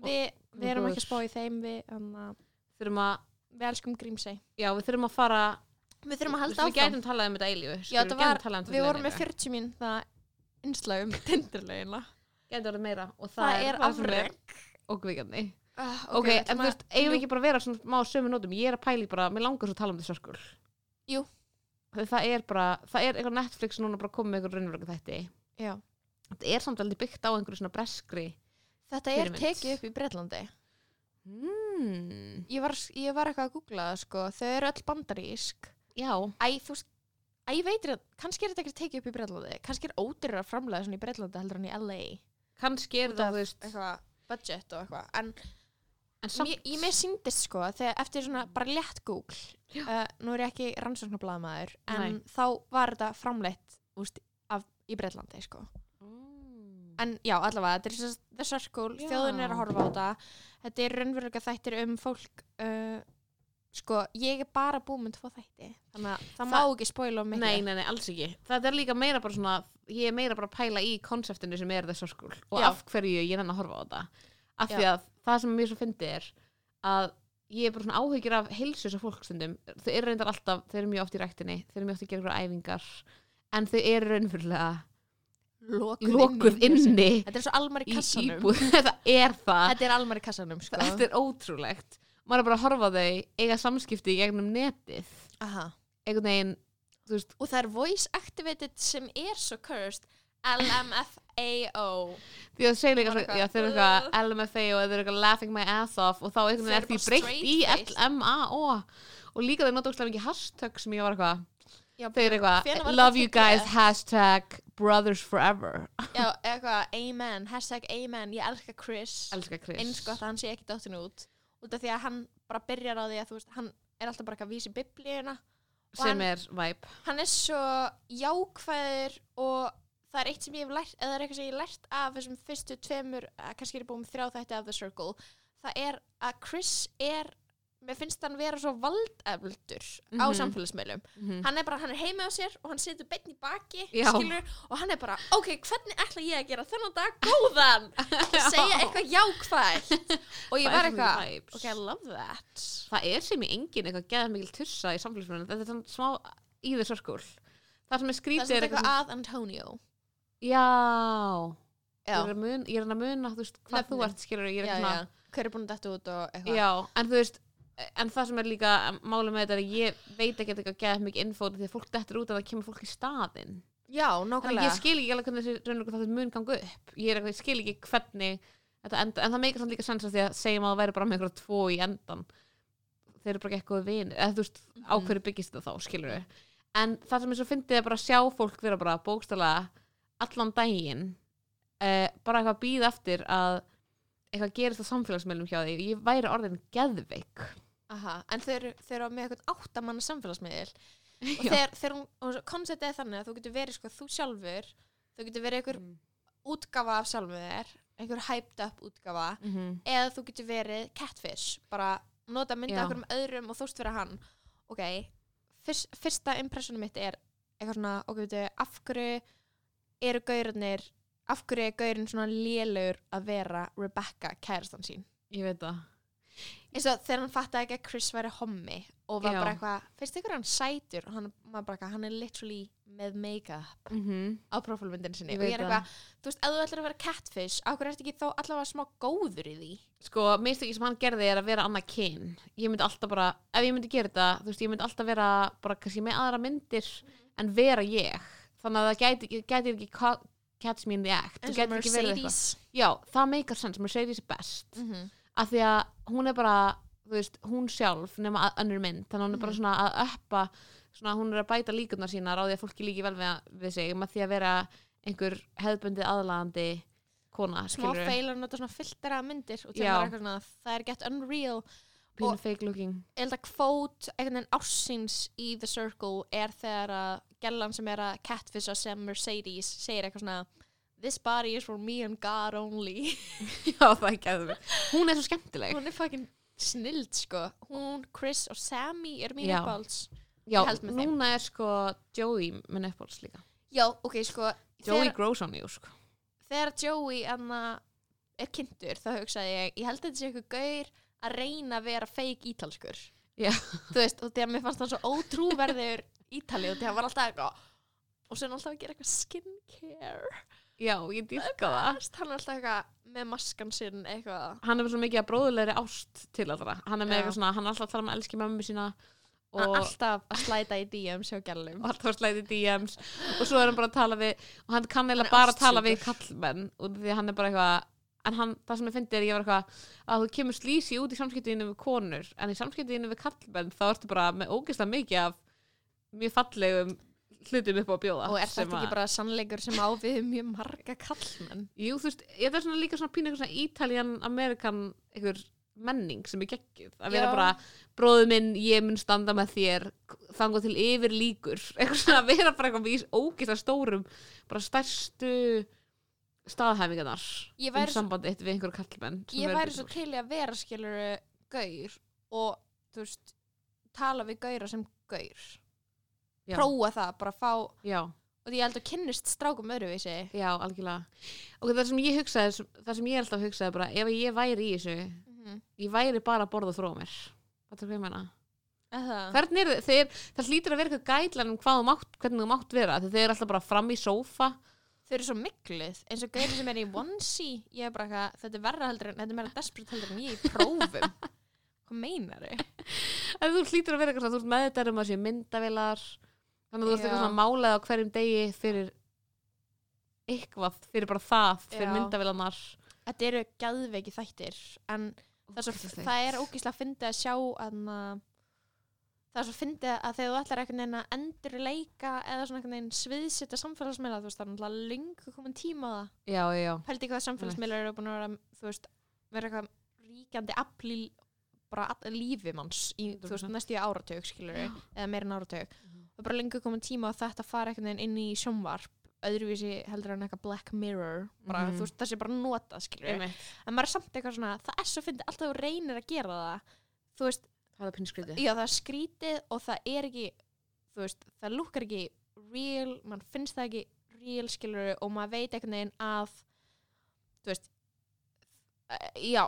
við, við erum ekki að spá í þeim við, um, að við elskum Grímsey. Já, við þurfum að fara við þurfum að halda við áfram. gætum talað um þetta eilífu Já, það var- við vorum með 40 mín það innslag um tindirlegina gætum verið meira og það, það er afreg ókvíkandi uh, ok, en þú veist, eigum við ekki bara að vera svona má sömu nótum, ég er að pæli bara, mér langar svo að tala um þetta sörskul Jú. það er bara, það er eitthvað Netflix núna bara komið með eitthvað raunverku þætti. Já. þetta er samt alveg byggt á einhverju svona breskri þetta er tekið upp í Breitlandi mm. ég var, ég var eitthvað að googla það sko. Þau eru öll bandarísk. Já, Æ, þú veist, æ, ég veitir að kannski er þetta ekki tekið upp í Breitlandi kannski er ódýrar að framlega svona í Breitlandi heldur en í LA kannski er það, þú veist eitthvað budget og eitthvað. En en samt, mér, ég mér síndist sko þegar eftir svona bara létt Google uh, nú er ég ekki rannsóknarblaðmaður en Nei. þá var þetta framleitt úst, af, í Breitlandi sko. En já, allavega, þetta er sem sagt The Circle þjóðin er að horfa á þetta. Þetta er raunverulega þættir um fólk uh, sko, ég er bara búin með tvo þætti þannig að það, má Það- ekki spoila um miklu nei, nei, nei, alls ekki. Það er líka meira bara svona ég er meira bara að pæla í konseptinu sem er þessu skul og Já. af hverju ég nenni að horfa á þetta. Af því að það sem mér svo fyndi er að ég er bara svona áhyggjur af heilsu þessu fólkstundum, þau eru reyndar alltaf þau eru mjög oft í ræktinni, þau eru mjög oft að gera ykkur æfingar en þau eru raunverulega lokuð, lokuð inni, í inni þetta er svo almar í í kassanum. íbúð. (laughs) Þetta er það, þetta er almar í kassanum sko. þetta er ótrúlegt. Maður er bara að horfa á þau eiga samskipti í gegnum netið. Einhvern veginn, og það er voice activated sem er svo cursed. LMFAO því að segja líka, þau eru eitthvað LMFA og þau eru eitthvað laughing my ass off og þá er því breytt í. LMAO og líka þau nota óslega mikið hashtag sem ég var eitthvað já, þau eru eitthvað love þetta you guys hashtag brothers forever. (laughs) Já, eitthvað amen, hashtag amen ég elska Chris. Elska Chris. Eins gott að hann sé ekki dóttin út. Út af því að hann bara byrjar á því að þú veist, hann er alltaf bara eitthvað að vísi biblíuna. Sem hann- er vibe. hann er svo jákvæður og það er eitt sem ég hef lært eða það er eitthvað sem ég hef lært af þessum fyrstu tveimur, kannski er ég búin þrjá þætti af The Circle, það er að Chris er, mér finnst hann vera svo valdefldur á Mhm. samfélagsmiðlum. Mhm. hann er bara, hann er heima á sér og hann situr beinn í baki, skilur og hann er bara, ok, hvernig ætla ég að gera þennan dag góðan? (laughs) Og segja eitthvað jákvætt. Og ég Það var eitthvað, ok, I love that. Það er sem í engin eitthvað geða mikil tussa í samfélagsmyndinu þetta er svona smá í the circle. Það sem er það skrítið er er eitthvað eitthvað að Antonio. Já, já, ég er að mun- ég er að muna þú veist, hvað þú Nöfnin. ert skilur ég er eitthvað hver er búin að detta út og eitthvað. Já, en þú veist en það sem er líka málið með þetta er að ég veit ekki eitthvað geða mikið info því að fólk dettur út að það kemur fólk í staðinn. Já, að nákvæmlega. ég skil ekki alveg hvernig þessi raunlega það mun ganga upp. Ég eitthvað, ég skil ekki hvernig þetta enda, en það meikar samt líka sens að því að segjum að það væri bara með einhverja tvo í endan þeir eru bara ekki eitthvað vinir eða þú veist, á Mhm. hverju byggist það þá, skilur við en það sem ég svo fyndið er bara að sjá fólk vera bara bókstala allan daginn uh, bara eitthvað að býða eftir að eitthvað gerist á samfélagsmeilum hjá því. Ég væri orðin geðveik Aha, En eru, þau eru með eitthvað áttamanna samfélagsmiðil (laughs) og þegar hún, og konceptið er þannig að þú getur verið sko þú sjálfur þú getur verið einhver Mm. útgafa af sjálfur þér einhver hyped up útgafa Mhm. eða þú getur verið catfish bara nota myndið Já. okkur um öðrum og þúst fyrir hann ok, fyrst, fyrsta impressionum mitt er eitthvað svona, ok, veitu, af hverju eru gaurarnir af hverju er gaurinn svona lélegur að vera Rebecca, kærastan sín ég veit það eins og þegar hann fattaði ekki að Chris væri hommi og var Já. bara eitthvað, finnst ykkur hann sætur? Og hann, maður bara eitthvað, hann er literally með make-up mm -hmm. á profilmyndinu sinni. Og ég er eitthvað, þú veist, ef þú ætlar að vera catfish ákveður ertu ekki þó allavega smá góður í því? Sko, mistöki sem hann gerði er að vera annað kyn. Ég myndi alltaf bara, ef ég myndi gera þetta þú veist, ég myndi alltaf vera bara kannski með aðra myndir en vera ég. Þannig að það gæti, ekki- gæti ekki ca- catch me in the act. Þú og gætir ekki verið eitthvað. Já, það meikar sens, Mercedes er best. Mm -hmm. Af því að hún er bara veist, hún sjálf nema að- önnur mynd þannig að hún er bara Mhm. svona að uppa svona, hún er að bæta líkurnar sínar á því að fólki líki vel við, við sig með því að vera einhver hefðbundið aðlagandi kona, smá skilur feil að nota svona filtera myndir og svona, það er gett unreal pínu og- fake looking. ég held að kvót einhvern veginn ársins í The Circle er þegar að gellan sem er að catfisha sem Mercedes segir eitthvað svona this body is for me and God only. (laughs) Já, það er ekki hún er svo skemmtileg. Hún er fucking snild sko. Hún, Chris og Sammy eru mín uppáhalds. Já, núna er sko Joey minn uppáhalds líka. Já, ok, sko Joey þegar, grows on you sko. þegar Joey anna, er kynntur þá hugsaði ég ég held að þetta sé eitthvað gaur að reyna að vera feik ítalskur. Já. þú veist, og að mér fannst hann svo ótrúverður ítali og að hann var alltaf eitthvað og svo er hann alltaf að gera eitthvað skincare já, ég dýrka það. Hann er alltaf eitthvað með maskan sinn eitthvað. Hann er með svo mikið að bróðulegri ást til allra. Hann er með Já. eitthvað svona, hann er alltaf að tala um að elski mömmu sína og alltaf að slæta í DM sjá gælum. Alltaf að slæði DMs og svo er hann bara að tala við og hann kann er bara tala við kallmenn og því hann er bara eitthvað en hann, það sem ég fyndi er ég var eitthvað að þú kemur slísi út í samskiptiðinu við konur en í samskiptiðinu við kallmenn þá ertu bara með ógeðslega mikið af mjög fallegum hlutum upp á að bjóða og er þetta ekki bara sannleikur sem á við mjög marga kallmenn Jú, þú veist, ég er svona líka svona pínu eitthvað svona Italian American einhver menning sem er geggjuð. Að vera bara, bróðu minn, ég mun standa með þér þangað til yfir líkur (laughs) eitthvað svona að vera bara eitthvað í ógist stórum, bara stærstu staðhæfingarnar um sambandi eitt við einhverju kallmenn ég væri svo til að vera skiluru gaur og þú veist tala við gaura sem gaur Já. prófa það, bara fá Já, og því ég held að kynnist strákum öðruvísi. Já, algjörlega. Og það sem ég hugsaði, það sem ég alltaf hugsaði bara, ef ég væri í þessu mm -hmm. ég væri bara að borða frá mér. Þetta er hvað ég meina? Það Hvernig er? Þeir, það hlýtur að vera eitthvað gætlan um hvað mátt, hvernig þú mátt vera. Þeir eru alltaf bara fram í sófa. Þau eru svo mikluð, eins og gauri sem er í onesie. Ég er bara eitthvað, þetta er verra heldur en þetta er meira desperate heldur en ég í prófum. (laughs) Hvað meinar þau? þú hlýtur að vera eitthvað, þú ert með þetta um að sé myndavilar þannig að þú ert eitthvað svona málað á hverjum degi fyrir eitthvað, fyrir bara það fyrir myndavilanar þetta eru gæðveiki þættir en það er, svo, það er ógíslega að fyndi að sjá að það er svo fyndi að þegar þú ætlar einhvern veginn að endur leika eða svona einhvern veginn sviðsetta samfélagsmiðla þú veist það er náttúrulega lengur komin tíma á það. Já, já, pældi hvað samfélagsmiðlar eru búin að vera þú veist, vera eitthvað ríkjandi afl í bara lífi manns í þú veist, 100%. næstu í áratug skilur eða meira en áratug það er bara lengur komin tíma á þetta að fara einhvern veginn inn í sjónvarp öðruvísi heldur en eitthvað Black Mirror bara, þú veist, það sé bara einmitt. En maður er samt eitthvað svona, það er svo fyndið alltaf þú reynir að gera það þú veist, Það er já það er skrítið og það er ekki, veist það lukkar ekki real, mann finnst það ekki real skilur og maður veit einhvern veginn að þú veist já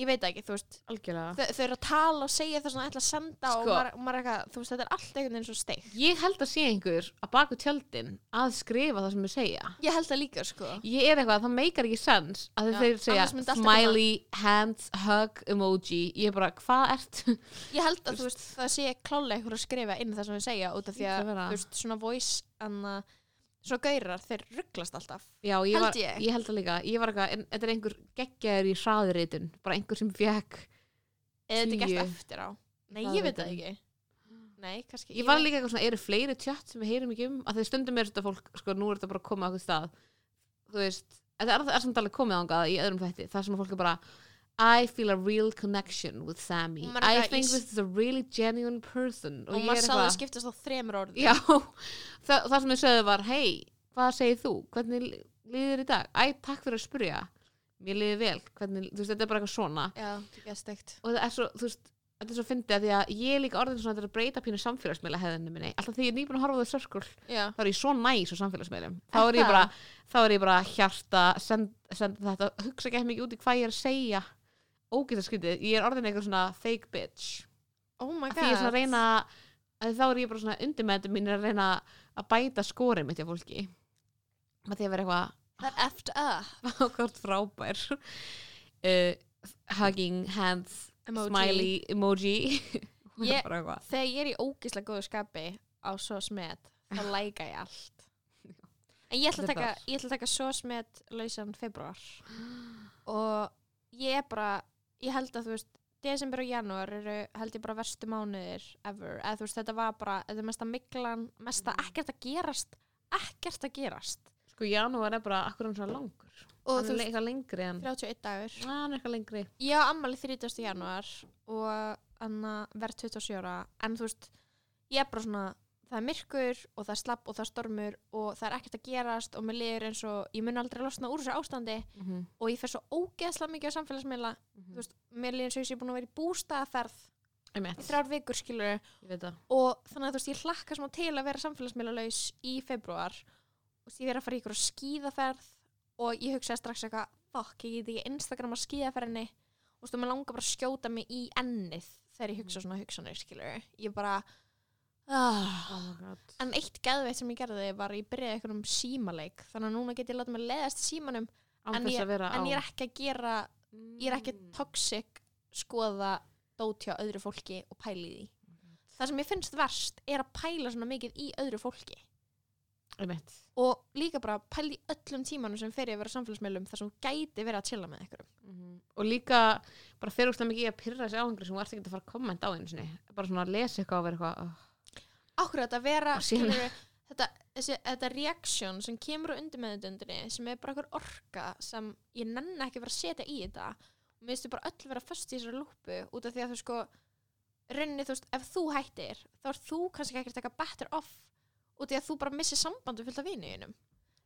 ég veit það ekki, þú veist. Algjörlega. Þau, þau eru að tala og segja það svona ætla að senda og Sko. maður, maður er eitthvað, þú veist þetta er allt einhvern veginn svo steik Ég held að sé einhver að baku tjöldin að skrifa það sem þau segja. Ég held það líka sko. Ég er eitthvað, það meikar ekki sens að Já, þeir segja annars myndi allt smiley, hands, hug, emoji. Ég er bara, hvað ert? Ég held að þú veist, það sé klálega einhver að skrifa inn það sem þau segja út af því Hlýtur að að vera. þú veist, svona voice en að svo gaurar, þeir rugglast alltaf Já, ég, Held var, ég. held það líka. Ég var eitthvað, þetta er einhver geggjaður í hraðritun Bara einhver sem fekk eða þetta er gert eftir á? Nei, ég veit það ég. ekki. Nei, kannski Ég var líka eitthvað svona, eru fleiri tjött sem við heyrum ekki um? Að þeir stundum er þetta fólk, sko, nú er þetta bara að koma á eitthvað stað. Þú veist, þetta er, er samt alveg komið ángað í öðrum þætti. Það sem fólk er bara I feel a real connection with Sammy. Og I think í- this is a really genuine person. Og ég maður sá það skiptast á þremur orð Já, (laughs) það, það sem þau sögðu var hei, hvað segir þú? Hvernig líður í dag? Æ, takk fyrir að spyrja. Mér líður vel, hvernig, þú veist, þetta er bara eitthvað svona. Já, það er steikt og það er svo, þú veist, þetta er svo fyndið að því að ég líka orðin svona að þetta er að breyta pínu samfélagsmiðla hefðinu minni, alltaf því ég er nýbúin að horfa á þau sörskul, þá er ég svo næs á samfélagsmiðlum, þá Er ég bara þá er ég bara hjarta, send, send þetta hugsa ekki mikið út í hvað ég er að segja ógæta skytið, ég er orðin eitthvað svona fake bitch, oh my að god því ég er svona að reyna að þá er ég bara svona undir með þetta mín að reyna að bæta skórið mitt hjá fólki. Að því að vera eitthvað það er eftir up. (laughs) Ákvæmt frábær. Uh, hugging hands Emoji. smiley emoji. (laughs) Ég- þegar ég er í ógislega góðu skapi á svo smet þá (laughs) læka ég allt. En ég ætla að taka, ætla að taka svo smet lausan februar (gasps) og ég er bara ég held að þú veist desember og janúar eru held ég bara verstu mánuðir ever, eða þú veist þetta var bara þetta er mesta miklan, mesta Mhm. ekkert að gerast ekkert að gerast. Sko janúar er bara akkur um svona langur. Og hann þú er veist, eitthvað lengri en 31 dagur. Ah, hann er eitthvað lengri. Ég á ammali 30. janúar og verð 27 ára. En þú veist, ég er bara svona það er myrkur og það er slapp og það er stormur og það er ekkert að gerast og mér liður eins og ég mun aldrei losna úr þessu ástandi mm -hmm. og ég fer svo ógeðslega mikið á samfélagsmiðla. Þú veist, mér liður eins og ég sé búin að vera í bústaðaferð í þrjár vikur skilur og þannig að þú veist ég hlakka smá til að vera samfélagsmiðlalaus í februar og ég verið að fara í ykkur skíðaferð og ég hugsaði strax eitthvað fuck, ég get ekki Instagram að skíðaferðinni. Og þú veist, og mér langar bara að skjóta mig í ennið þegar ég hugsa svona hugsanir skilur ég bara ah. oh en eitt geðveitt sem ég gerði var ég byrjaði eitthvað um símaleik þannig að núna get ég látið mig leiðast í símanum En ég- að en ég er ekki að gera ég er ekki Mm. toxic skoða dót hjá öðru fólki og pæli því það sem ég finnst verst er að pæla svona mikið í öðru fólki einmitt, og líka bara pæli í öllum tímanum sem fer ég að vera samfélagsmeilum þar sem gæti verið að chilla með ykkur Mhm. og líka bara fyrir úrslega mikið í að pyrra þessi áhengur sem þú ert ekki að fara að kommenta á einu sinni bara svona að lesa eitthvað og vera eitthvað. Akkurat að vera skilurðu, þetta, þessi, þetta reaksjón sem kemur á undirmeðundundinni sem er bara einhver orka sem ég nenni ekki að vera að setja í þetta. Og mér finnst bara öll vera föst í þessari lúpu út af því að þú sko rauninni þú veist, ef þú hættir þá er þú kannski ekki að taka better off út af því að þú bara missir sambandu fyllt af vinuðinum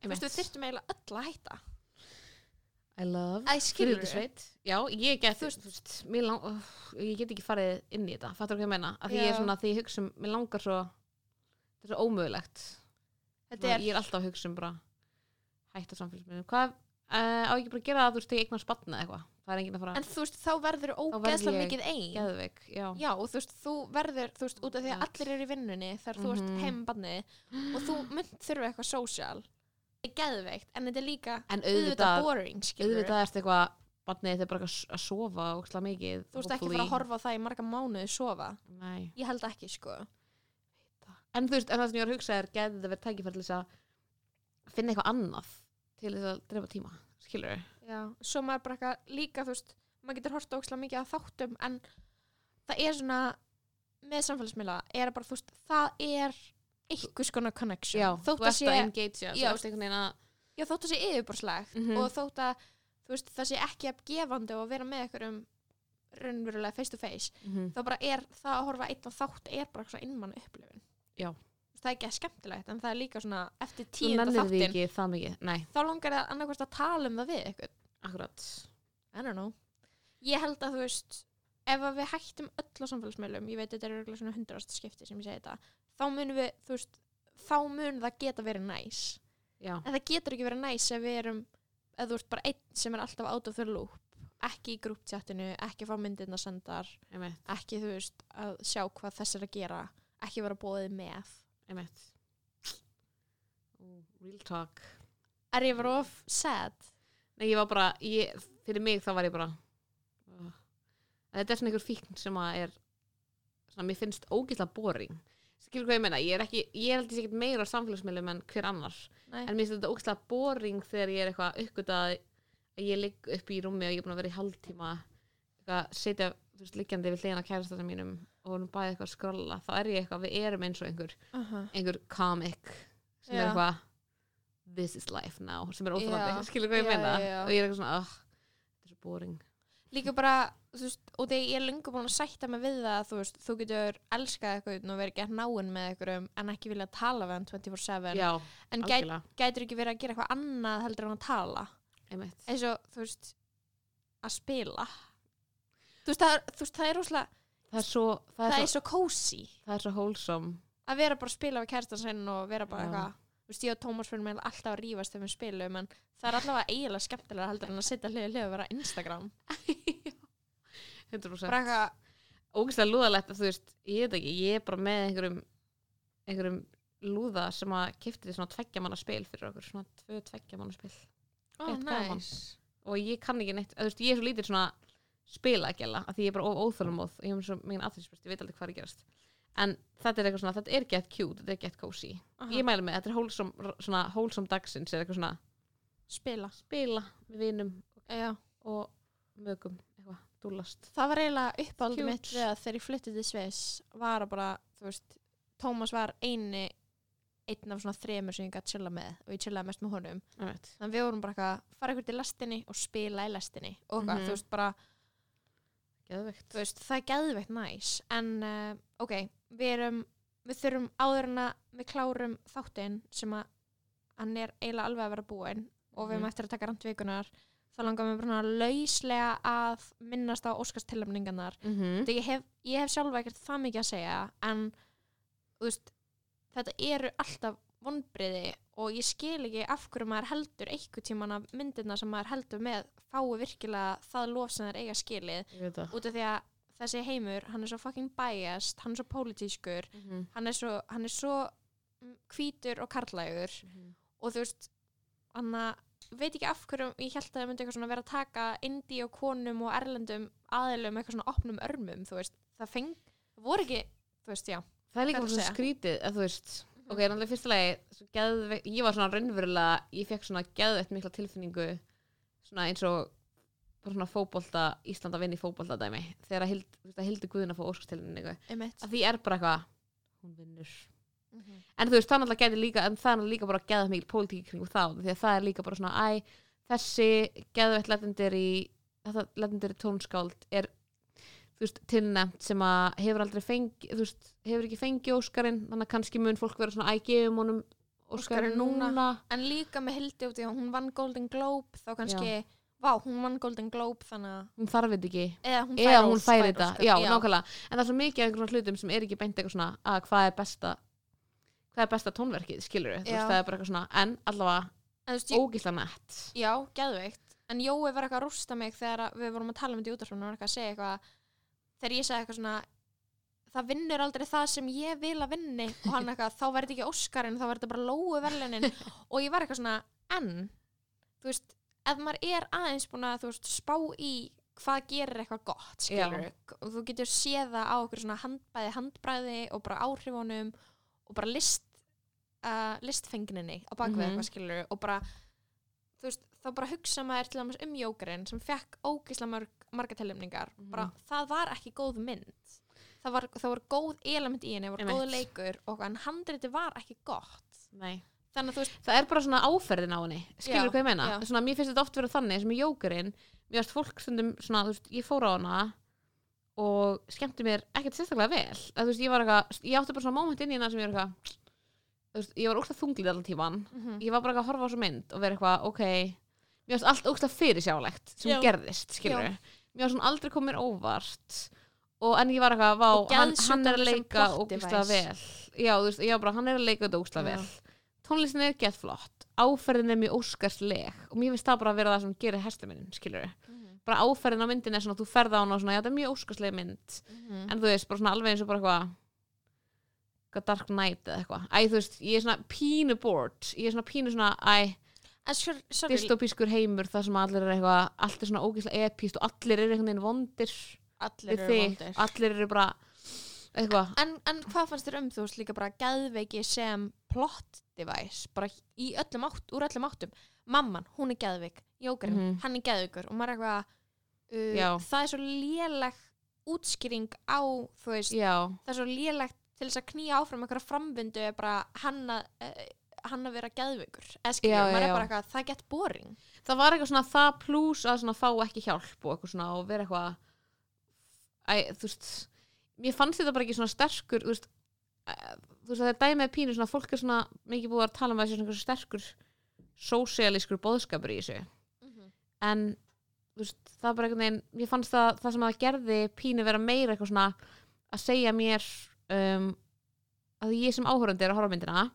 þú veist, við þyrftum eiginlega öll að hætta. I love skilur Fyrirtækisveit. Já, ég get, Þú þú veist, lang, uh, ég get ekki farið inn í þetta, fattur hvað ég meina? Af því ég er svona, því ég hugsa um, mér langar svo, þetta er svo ómögulegt. þetta er, Ég er alltaf að hugsa um bara hætta samfélagsmiðlum. Hvað, uh, á ekki bara að gera það, þú veist, ég eignast batna eitthvað? Það er enginn að fara en þú veist, þá verður verð ógeðslega mikið ein geðveik, já. Já, og þú veist, þú verður, þú veist, út af því að allir eru í vinnunni þegar þú ert Mhm. heimbannið og þú mynd þurfa eitthvað sósjál það er geðveikt, en þetta er líka En auðvitað boring, skilur auðvitað ertu eitthvað, batnið þetta er bara að sofa og slá mikið. þú veist ekki fara að horfa á það í marga mánuði sofa Nei. ég held ekki, sko En þú veist, en það sem ég var að hugsa er, geði þetta verið tækifæri til þess að finna eitthvað annað til þess að drefa tíma, skilur Já, svo maður bara eitthvað líka, þú veist maður getur horta ókslega mikið að þáttum en það er svona með samfélagsmiðla, er bara, þú veist það er einhvers konar connection Já, þótt þú að ert sé, að engagea, Já. þú ert einhvern veginn að já, þótt að sé yfirborslegt Mhm. og þótt að veist, það sé ekki gefandi og vera með ykkur um raunverulega face to face þá bara er það að horfa einn á þátt er bara svona innmann upplifun Já. það er ekki að skemmtilegt en það er líka svona eftir tíunda þáttin ekki þá langar það annarkvæmst að tala um það við ykkur akkurat. I don't know. Ég held að þú veist ef við hættum öll á samfélagsmiðlum ég veit þetta er örugglega svona hundrast skipti sem ég segi þetta þá munum við, þú veist þá mun það geta verið næs. Já, en það getur ekki verið næs ef við erum eða þú veist bara einn sem er alltaf out of the loop ekki í grúptjattinu, ekki fá myndirna sendar einmitt, ekki þú veist að sjá hvað þess er að gera ekki vera bóðið með. Einmitt. Real talk. Er ég verið of sad? Nei, ég var bara, ég, fyrir mig þá var ég bara uh, Þetta er svona einhver fíkn sem að er svona, mér finnst ógeðslega boring. Skilur hvað ég meina, ég er ekki ég er heldur ekkert meira á samfélagsmiðlum en hver annar. Nei. en mér finnst þetta ógeðslega boring þegar ég er eitthvað uppgötað að ég ligg upp í rúmi og ég er búin að vera í eitthvað setja, þú veist, liggjandi við hliðina kærastanum mínum og hún bæði eitthvað að skrolla þá er ég eitthvað, við erum eins og einhver uh -huh. einhver comic sem er Já. eitthvað this is life now, sem er Já. óþólandi (laughs) skilur hvað ég meina? og ég er eitthvað svona, oh, þetta er svo boring. Líka bara þú veist, og þegar ég er lengur búin að sætta mig við það þú veist, þú getur elskað eitthvað og verið gett náinn með einhverjum en ekki vilja tala við hann 24-7 já, en gæt, gætur ekki verið að gera eitthvað annað heldur en að tala? Eins og, þú veist, að spila. Þú veist, það er, þú veist, það er það er svo, það það er er svo, cozy. það er svo wholesome. Að vera bara að spila við kæristan sinn og vera bara eitthvað þú veist, ég og Tómas fyrir mig alltaf að rífast þegar við spilum en það er allavega eiginlega skemmtilega heldur en að sitja hlið hlið og vera Instagram. (laughs) 100% bara eitthvað, ógeðslega lúðalegt að þú veist, ég veit ekki, ég er bara með einhverjum einhverjum lúða sem að kipti því svona tveggja manna spil fyrir okkur, svona tvö tveggja manna spil gaman. næs og ég kann ekki neitt, að, þú veist, ég er svo lítið svona spila ekki alveg, að því ég er bara óþólumóð og ég hef svo megin aðeinsprest, ég veit aldrei hvað er að gerast. En þetta er eitthvað svona, þetta er gett cute þetta er gett cozy, Aha. ég mæli með þetta er wholesome, svona wholesome dagsins er eitthvað svona spila. spila með vinum Já. og mögum, eitthvað, dúllast. Það var eiginlega uppáldum mitt við að þegar ég flyttið til Sviss var að bara, þú veist Tómas var eini einn af svona þremur sem ég gæti chilla með og ég chillaði mest með honum. Veit, þannig að við vorum bara eitthvað, fara ykkur til lestinni og spila í lestinni og eitthvað, Mhm. þú veist bara geðveikt veist, það er geðveikt næs en uh, ok, við erum við þurfum áður en að við klárum þáttinn sem að hann er eiginlega alveg að vera búinn og við erum Mhm. eftir að taka randvikunar þá langar mér bara lauslega að minnast á Óskarstilöfningarnar mm -hmm. ég hef, ég hef sjálfa ekkert það mikið að segja en veist, þetta eru alltaf vonbriði og ég skil ekki af hverju maður heldur einhver tíman af myndirna sem maður heldur með fái virkilega það lof sem þeir eiga skilið. Það. Út af því að þessi heimur, hann er svo fucking biased hann er svo pólitískur mm -hmm. hann er svo, hann er svo mm, hvítur og karlægur og þú veist hann að veit ekki af hverju ég held að það myndi eitthvað svona vera að taka indi og konum og erlendum aðilum eitthvað svona opnum örmum þú veist, það feng, það voru ekki þú veist, já, það er líka Hvað bara ertu svo að segja? skrítið að þú veist ok, náttúrulega fyrsta lagi geðve, ég var svona raunverulega ég fekk svona geðveitt mikla tilfinningu svona eins og svona fótbolta, Ísland að vinna í fótbolta dæmi þegar Hild, þú veist, að Hildi fá einmitt. Að því er bara eitthvað hún vinnur. Mhm. en þú veist, það náttúrulega gæti líka en það er líka bara geðað mikil pólitík kring þá því að það er líka bara svona, æ þessi geðveitt legendary þetta legendary tónskáld er veist, tilnefnt sem að hefur aldrei fengi, þú veist, hefur ekki fengið Óskarinn, þannig að kannski mun fólk vera svona, æ, gefum honum Óskarinn núna." núna. En líka með Hildi út í að hún vann Golden Globe þá kannski, vá, hún vann Golden Globe þannig að, hún þarf þetta ekki. Eða hún eða fær, hún Ós- fær fær þetta, Óskar. já, nákvæmlega. En það er svo mikið af einhverjum hlutum sem er ekki beint eitthvað svona að hvað er besta hvað er besta tónverkið, skilur við, Já. það er bara eitthvað svona en allavega ógísla nett. Já, geðveikt. En Jói var eitthvað að rústa mig þegar að við vorum að tala um þetta í útvarfinu og var eitthvað að segja eitthvað þegar ég sagði eitthvað svona það vinnur aldrei það sem ég vil að vinni. Og hann eitthvað, þá verður ekki Óskarinn þá verður þetta bara lóu verðlunin og ég var eitthvað svona, en þú veist, ef maður er aðeins búin að veist, spá í hvað gerir eitthvað gott, skilur og þú getur séð það á okkur svona handbæði handbræði og bara áhrifunum og bara list uh, listfengninni á bakvið Mhm. eitthvað skilur og bara þú veist, þá bara hugsa maður til dæmis um jókarinn sem fekk ógisla marg, marga tilumningar Mhm. bara það var ekki góð mynd. Það var, það var góð element í henni, það var góð leikur og en handriti var ekki gott. Nei. þannig að þú veist, það er bara svona áferðin á henni skilur Já, hvað ég meina, svona, mér finnst þetta oft vera þannig sem í jókurinn, mér finnst fólk stundum svona, veist, ég fór á hana og skemmti mér ekkert sérstaklega vel. Að veist, ég eitthvað, ég átti bara svona moment inn í hana sem ég var eitthvað ég var ógstað þunglið allan tíman mm ég var bara að horfa á þessu mynd og vera eitthvað, ok mér finnst allt ógstað fyrirsjálegt sem Já. gerðist, skilur Já. Mér var svona aldrei komið óvart og en ég var eitthvað, vá, hann, hann er að leika device. vel já, þú veist, var bara, hann er að leika þetta Já. vel tónlistin er gett flott áferðin er mjög óskarsleg og mér finnst það bara að vera það sem gerir hestaminin, skilur Mhm. bara áferðin á myndin er svona, þú ferð á hana og svona, já, þetta er mjög óskarsleg mynd Mhm. en þú veist, bara svona alveg eins og bara eitthvað eitthvað Dark Knight eða eitthvað æ, þú veist, ég er svona pínu bored ég er svona pínu svona, æ, dystopískur heimur þar sem allir er eitthvað, allt er svona ógeðslega epíst og allir eru einhvern veginn vondir allir eru vondir. Allir eru bara eitthvað, en, en hvað fannst þér um þú veist líka bara geðveiki sem plot device bara í öllum átt, úr öllum áttum? Mamman, hún er geðveik, jókarinn, Mhm. hann er geðveikur og maður er eitthvað uh, það er svo léleg útskýring á þú veist, já. það er svo lélegt til þess að knýja áfram einhverja frambundu er bara hann að uh, hann að vera er eitthvað, það gett boring. Það var eitthvað svona það pluss að svona fá ekki hjálp og svona og vera eitthvað æ, þú veist mér fannst þetta bara ekki svona sterkur þú veist, þú veist að það er dæmið pínu svona fólk er svona mikið búið að tala um að þessi svona sterkur sósialískur bóðskapur í þessu. En þú veist, það er bara einhvern veginn mér fannst það, það sem það gerði pínu vera meira eitthvað svona að segja mér um, að ég sem áhörandi er að horfa myndina.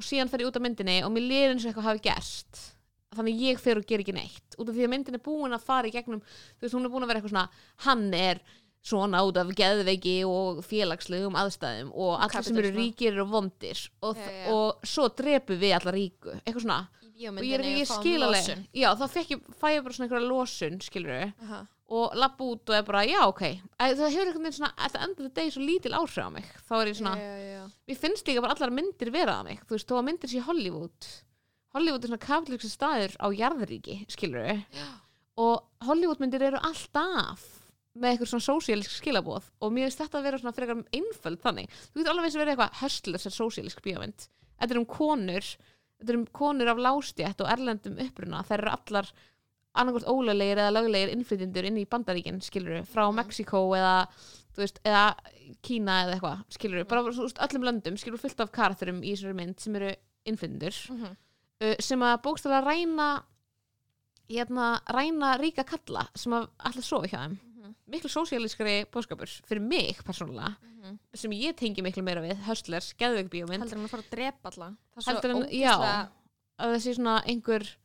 Og síðan fer ég út af myndinni og mér liður eins og eitthvað hafi gerst. Þannig ég fer og ger ekki neitt. Út af því að myndin er búin að fara í gegnum þú veist, hún er búin að vera eitthvað svona hann er svona út af geðveiki og félagslegum aðstæðum og allir sem eru ríkir eru vondir og, Já, já. og svo drepum við alla ríku. Eitthvað svona. Og ég er ekki skilaleg já þá ég, fæ ég bara svona einhverja losun skilur Aha. Og lapp út og er bara já ok. Það hefur einhvern veginn svona at the end of the day svo lítil áhrif á mig. Þá er ég svona, já, já, já. mér finnst líka bara allar myndir vera á mig. Þú veist, þó að myndir sé Hollywood. Hollywood er svona kapitlíksu staður á jarðríki skilur og Hollywood myndir eru alltaf með eitthvað svona sósíalísk skilabóð og mér finnst þetta að vera svona frekar einföld þannig. Þú getur alveg að vera eitthvað höstlur sem sósíalísk bíómynd. Þetta er um konur þetta er um konur af lástjætt og erlendum uppruna. Þær eru allar annarkvort ólöglegir eða löglegir innflytjendur inn í bandaríkin skilur frá Mhm. Mexiko eða veist, eða Kína eða eitthvað skilur bara þú veist, öllum löndum skilur fullt af karakterum í þessari mynd sem eru innflytjendur Mhm. uh, sem að bókstæðlega ræna hérna, ræna ríka kalla sem að allir sofa hjá þeim Mhm. miklu sósíalískari bóðskapur fyrir mig persónulega sem ég tengi miklu meira við höstlers, geðveik bíómynd heldur hann að fara að drepa alla það svo heldur en, ógeðslega- já að þessi svona einhver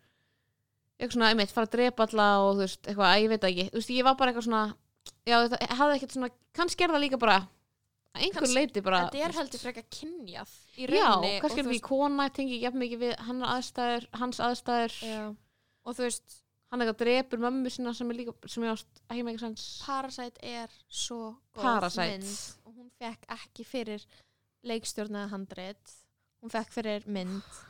eitthvað svona, einmitt, fara að drepa alla og þú veist, eitthvað, að ég veit ekki. Þú veist, ég var bara eitthvað svona já, það hafði ekkert svona, kannski er það líka bara einhver leiti bara þetta er heldur frekar kynjað í já, rauninni kannski er og, því kona tengi ekki mikið við hann aðstæður, hans aðstæður. Já. og þú veist hann eitthvað drepur mömmu sína sem er líka sem ég ást ekki ekki sens Parasite er svo góð Parasite. mynd. Og hún fekk ekki fyrir leikstjórnaða handrit. Hún fekk fyrir mynd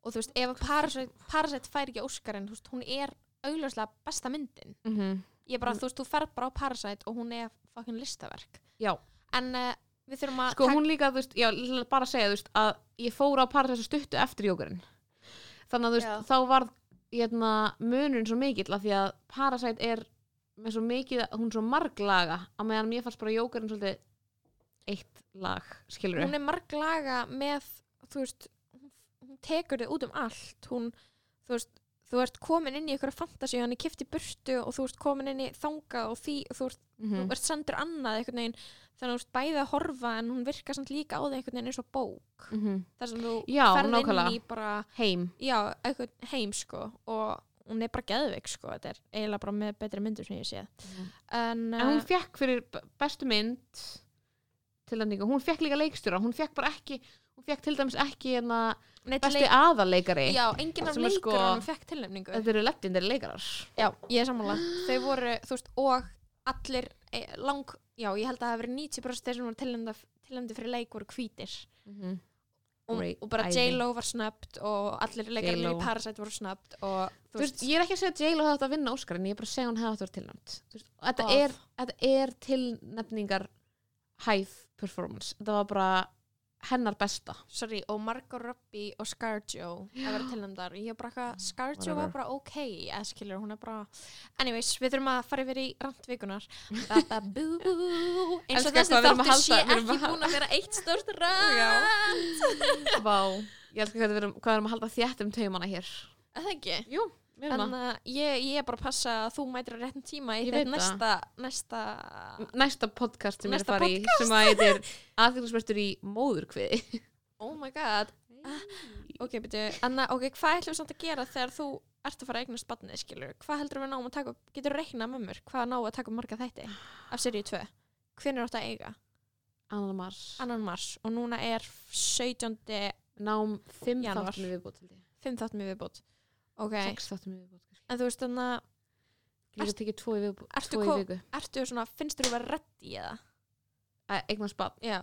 og þú veist, ef að Parasite, Parasite fær ekki Óskarinn, þú veist, hún er augljóslega besta myndin. Mm -hmm. ég bara, þú veist, þú fer bara á Parasite og hún er fucking listaverk. Já, en uh, við þurfum að sko hún líka, þú veist, já, bara að segja, þú veist, að ég fór á Paradise stuttu eftir jókurinn þannig að þú veist, Já. þá var hérna, munurinn svo mikill af því að Parasite er með svo mikið, hún er svo marglaga á meðan mér fannst bara jókurinn svolítið eitt lag, skilur hún er marglaga með þú veist, hún, tekur þig út um allt. Hún, þú veist þú ert komin inn í einhverja fantasíu hann er kipt í burtu og þú ert komin inn í þanga og því, þú ert, mm þú ert sendur annað einhvern veginn, þannig að þú ert bæði að horfa en hún virkar samt líka á þig einhvern veginn eins og bók. Þar sem þú ferð inn í bara, heim. Já, einhvern heim sko og hún er bara geðveik sko þetta er eiginlega bara með betri myndur sem ég sé. En, en hún uh, fekk fyrir bestu mynd tilnefningu, hún fekk líka leikstjóra hún fekk bara ekki, hún fekk til dæmis ekki hérna, besti leik, aðarleikari já, enginn af er sko- fekk tilnefningu þetta eru legendary leikarar Já, ég er sammála. Þau voru, þú veist, og allir e, lang, já, ég held að það verið 90% þeir sem voru tilnefndi fyrir leik voru hvítir. mm Og, Great, og bara. J-Lo var snöpt og allir leikarinn J.Lo. í Parasite voru snöpt og Þú veist, ég er ekki að segja að J-Lo hefði átt að vinna Óskar en ég er bara að segja að hún hefði átt að vera og þetta, er, þetta er tilnefningar hæð performance þetta var bara hennar besta sorry, og Margot Robbie og Scarjo að vera (gasps) tilnefndar. Ég er bara eitthvað, Scarjo var bara ok, eða skilur, hún er bara, anyways, við þurfum að fara yfir í randvikunar. Ba-ba-bú, eins og þessi þáttur sé ekki búin að vera eitt stórt (laughs) rand. Vá, ég elskar hvað við erum, að halda þétt um taumana hér Það ekki? Jú, við En að uh, ég, ég er bara að passa að þú mætir á réttum tíma í þetta næsta, næsta Næsta podcast sem ég er Næsta að fara í sem að heitir aðþjóðsvertur í móðurkviði. Oh my god. Ok, byrju, Anna, ok, hvað ætlum við samt að gera þegar þú ert að fara að eignast barnið, skilur Hvað heldur við náum að taka, getur reiknað með mér hvað náum við að taka marga þætti af seríu 2 Hvenær áttu að eiga? Annan mars. Annan mars. Og núna er 17. Nám fimm Janúar. þáttum í viðbót held ég. 5 þáttum í viðbót Ok, Sex þáttum kannski. en þú veist þannig að líka tekið tvo í viðbót Ertu Tvo í viku. ertu svona, finnst þú að vera reddi eða? Eignast bad Já,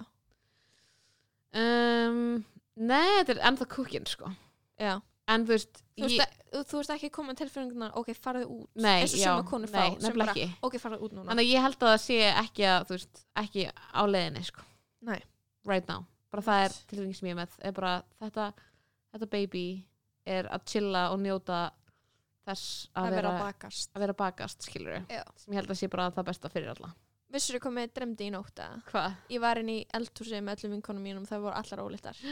um, Nei, þetta er ennþá kúkin sko. Já. En þú veist, Þú veist, ég, þú veist ekki koma tilfinningunar, ok, farðu út. Nei, já, fá nei, nefnilega bara, ok, farðu út núna. Að ég held að það sé ekki að, veist, ekki á leiðinni, sko. Right now. Bara það er tilfinning sem ég með. Er bara þetta, þetta baby er að chilla og njóta þess að, að vera að bakast að vera bakast, skilur. Já. Sem ég held að sé bara það besta fyrir alla. Vissur þú komið dremdi í nótt að Hvað? ég var inn í eldhúsi með öllum vinkonum mínum það voru allar ólítar (gasps)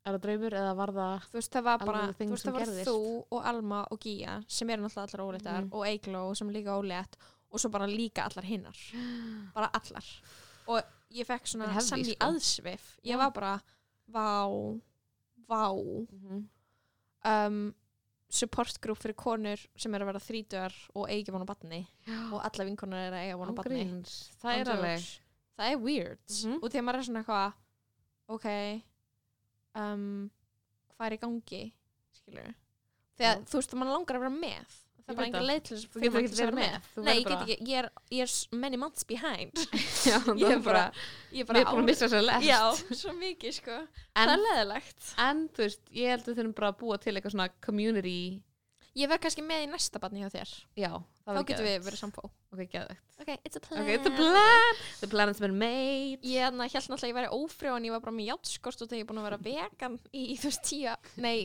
Er það draumur eða var það... þú veist það var bara, þú veist það var gerðist. þú og Alma og Gía sem eru náttúrulega allar ólítar Mhm. og Eigló sem líka ólétt og svo bara líka allar hinnar (gasps) bara allar og ég fekk svona sann í sko. aðsvif ég var bara, vá vá Mhm. Um, support group fyrir konur sem eru að vera þrítugar og eigi vona batni og alla vinkonur eru að eiga vona Án batni. Það er alveg... það er weird. Mhm. og þegar maður er svona eitthvað ok um, hvað er í gangi skilur þegar þú veist að mann langar að vera með það er bara enga það. leið til þess að Þú getur ekki verið með. Nei, ég get ekki, ég er, ég er many months behind. Já, (laughs) ég er bara, ég er bara erum að missa að lest. já, svo mikið sko. Það En, er leðilegt en þú veist, ég held að við þurfum bara að búa til eitthvað svona community ég verð kannski með í næsta barni hjá þér. Já, þá getum við verið samfó. Ok, geðvegt ok, it's a plan Ok, it's a plan. The plan has been made. Ég hérna, held náttúrulega að ég væri ófrjó en ég var bara með játskort og þegar ég er búin að vera vegan í, í þú veist tíu, nei,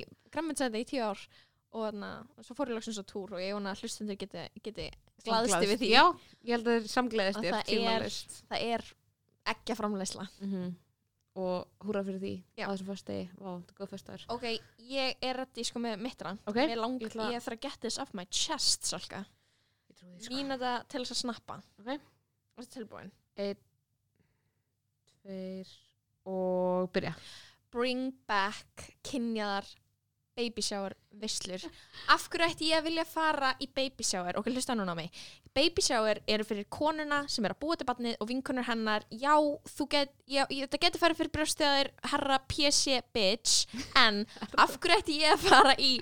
og þarna, svo fór ég loksins á túr og ég vona að hlustundur geti, geti glaðst yfir því. Já, ég held að það er samgleðist Að þér það er- það er ekki framleysla Mhm. og húra fyrir því Já. á þessum fyrst degi, vá, þetta er góð fyrst dagur Ok, ég er ready sko með mitt rand Ok, Mér lang, ég ég, þarf að get this off my chest Salka. Ég því sko. Mínúta til þess að snappa. Ok. Þetta tilbúin. Einn, tveir og byrja. Bring back kynjaðar baby shower vislur Af hverju ætti ég að vilja fara í baby shower? Ok, hlusta núna á mig. Baby shower eru fyrir konuna sem er að búa til barnið og vinkonur hennar. Já, get, já, þetta getur farið fyrir brjóstiðaðir herra PC bitch. En af hverju ætti ég að fara í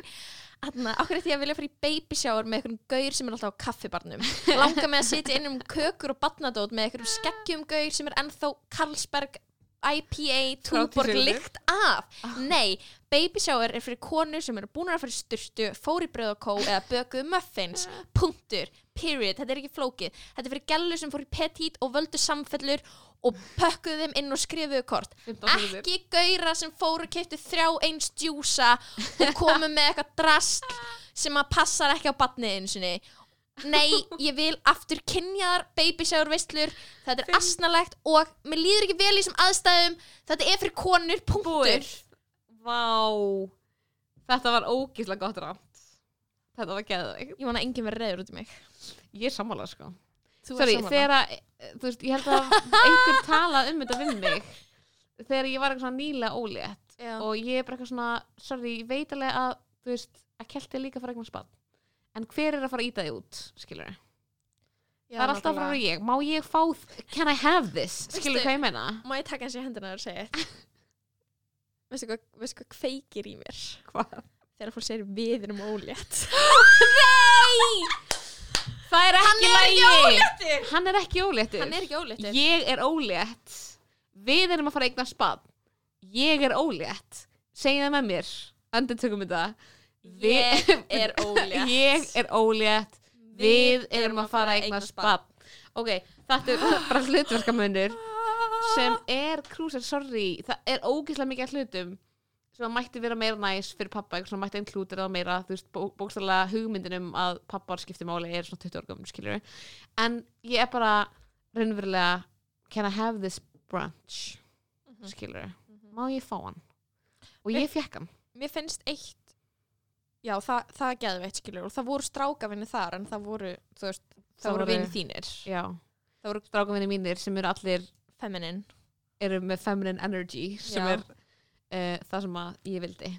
Þannig, af hverju ætti ég að vilja fara í baby shower með einhverjum gaur sem er alltaf á kaffibarnum? Langa með að sitja inn um kökur og barnadót með einhverjum skeggjum gaur sem er ennþá Carlsberg IPA Þrjátíu lykt af. Nei, baby shower er fyrir konur sem eru búin að fara í styrtu fór í bröð og kó eða bökuðu muffins. (laughs) Punktur, period, þetta er ekki flókið. Þetta er fyrir gælu sem fór í petit og völdu samfellur og pökkuðu þeim inn og skrifuðu kort. 15 sekundur. ekki gaura sem fóru og keftu þrjá eins djúsa og komu með eitthvað drask sem að passar ekki á batnið einu sinni Nei, ég vil aftur kynjaðar baby shower veistlur þetta er asnalegt og mér líður ekki vel í þessum aðstæðum. Þetta er fyrir konur, punktur. Vá. Þetta var ógíslega gott rátt Þetta var geðveik Ég vona að enginn verið reyður út í mig. Ég er sammála sko. Þú Sorry, ert sammála. þegar að, eh, þú veist, ég held að einhver (laughs) talað um þetta við mig þegar ég var eitthvað svona nýlega ólétt Já. og ég er bara eitthvað svona, sorry, ég veit alveg að, þú veist, að kelti er líka fara eitthvað spann en hver er að fara að íta því út, skilur Já, það er alltaf að fara að ég, má ég fá can I have this, skilur Veistu- hvað ég meina? Má ég taka hans í hendina og segja? (laughs) Veistu hvað, veistu hvað kveikir í mér? Hvað? Þegar fólk segir við erum ólétt. Það er ekki lægi hann er ekki óléttur. Hann er ekki óléttur. Ég er ólétt. Við erum að fara að eigna spann ég er ólétt. Segja það með mér, andur tökum þetta Ég (laughs) er ólétt. ég er ólétt. Við erum að fara að eigna spapp ok, þetta er (laughs) bara hlutverkamunur sem er krúsar, sorry, það er ógeðslega mikið af hlutum sem mætti vera meira næs fyrir pappa, svona mætti inklútir það meira, þú veist, bó, bókstæðlega hugmyndin um að pappar skipti máli er svona 20 ára gömur, skilur en ég er bara raunverulega can I have this brunch? Mhm. skilur má ég fá hann? Og ég fekk hann. Mér finnst eitt Já, það, það er geðveitt skilur og það voru strákavinni þar en það voru, þú veist, það, Það voru vinn þínir. Já, Það voru strákavinni mínir sem eru allir feminin eru með feminine energy sem Já. er uh, það sem að ég vildi.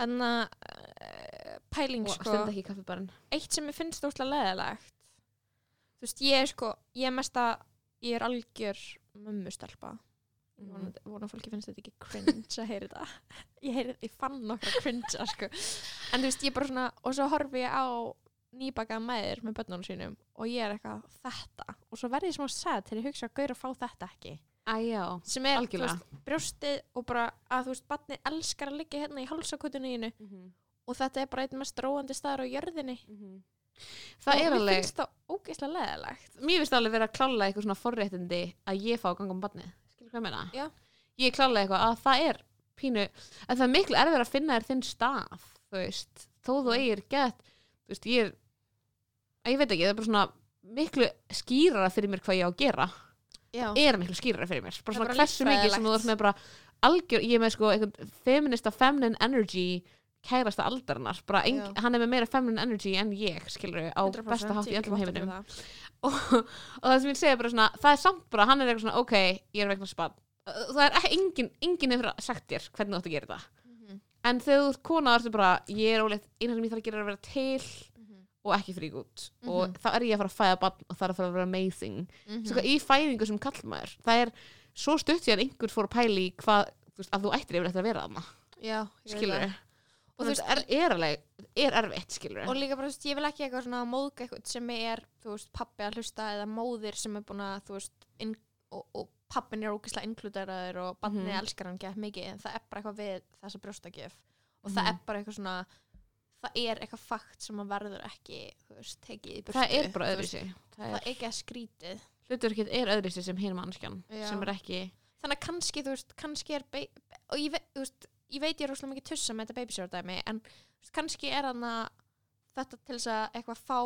En að uh, pæling og sko. eitt sem ég finnst óslega leðilegt þú veist, ég er sko ég er mest að, ég er algjör mömmustelpa. Mm. vona, að fólki finnst þetta ekki cringe að heyra þetta. (laughs) Ég, heyri, ég fann nokkra cringe sko. en þú veist, ég bara svona og svo horfi ég á nýbakaða mæður með börnunum sínum og ég er eitthvað þetta. Og svo verði ég smá sad til ég hugsa að gauður að fá þetta ekki. Æjá, sem er, veist, brjóstið og bara að þú veist, barnið elskar að liggja hérna í hálsakotinu þínu. Mm -hmm. og þetta er bara einn mest róandi staður á jörðinni. Það og er mér alveg finnst það ógeðslega leðilegt Mér finnst alveg vera að klála eitthvað svona forréttindi að ég fá að ganga um barnið ég meina? Já. Ég klála eitthvað að það er pínu að það er miklu erfið að finna þér þinn stað þú veist, þó þú eigir gett þú veist, ég er ég veit ekki, það er bara svona miklu skýrara fyrir mér hvað ég á að gera Já. er miklu skýrara fyrir mér bara svona hversu mikið sem þú ert með bara algjör, ég er með sko einhvern feminista feminine energy kærasta aldarinnar, hann er með meira feminine energy en ég, skilur á 100% besta hátt í ég öllum heiminum. það. (laughs) og, og það sem ég segja bara svona það er samt bara, hann er eitthvað svona, ok, ég er vegna spann. Það er ekki, engin, engin hefur sagt þér hvernig þú átt að gera þetta. Mhm, en þegar þú ert kona, þá ertu bara, ég er óleitt eina sem ég þarf að gera er að vera til mhm, og ekki frík út. Og Mhm. þá er ég að fara að fæða barn og það er að fara að vera amazing. Mhm. svo í fæðingu sem kallmaður það er svo stutt síðan einhver fór að pæli hvað, þú veist, að þú ættir yfir að vera ég veit skilur það. Og þú veist, er, er alveg er erfitt, skilur og líka bara, þú veist, ég vil ekki eitthvað svona móðga eitthvað sem er, þú veist, pappi að hlusta eða móðir sem er búin að, þú veist inn, og, og pappin er ógislega inkluderaður og barnið Mhm. elskar hann gett mikið en það er bara eitthvað við þessa brjóstakjöf og það Mhm. er bara eitthvað svona það er eitthvað fakt sem að verður ekki þú veist, tekið í burtu það er bara þú veist, öðruvísi það er, ekki að skrítið hluturkið er öðruvísi sem hinn mannskjan Já. sem er ekki þannig að kannski, þú veist, kannski er ba- og ég, ve þú veist, ég veit ég er rosalega mikið tussa með þetta babyshower dæmi en kannski er hann að þetta til þess að eitthvað fá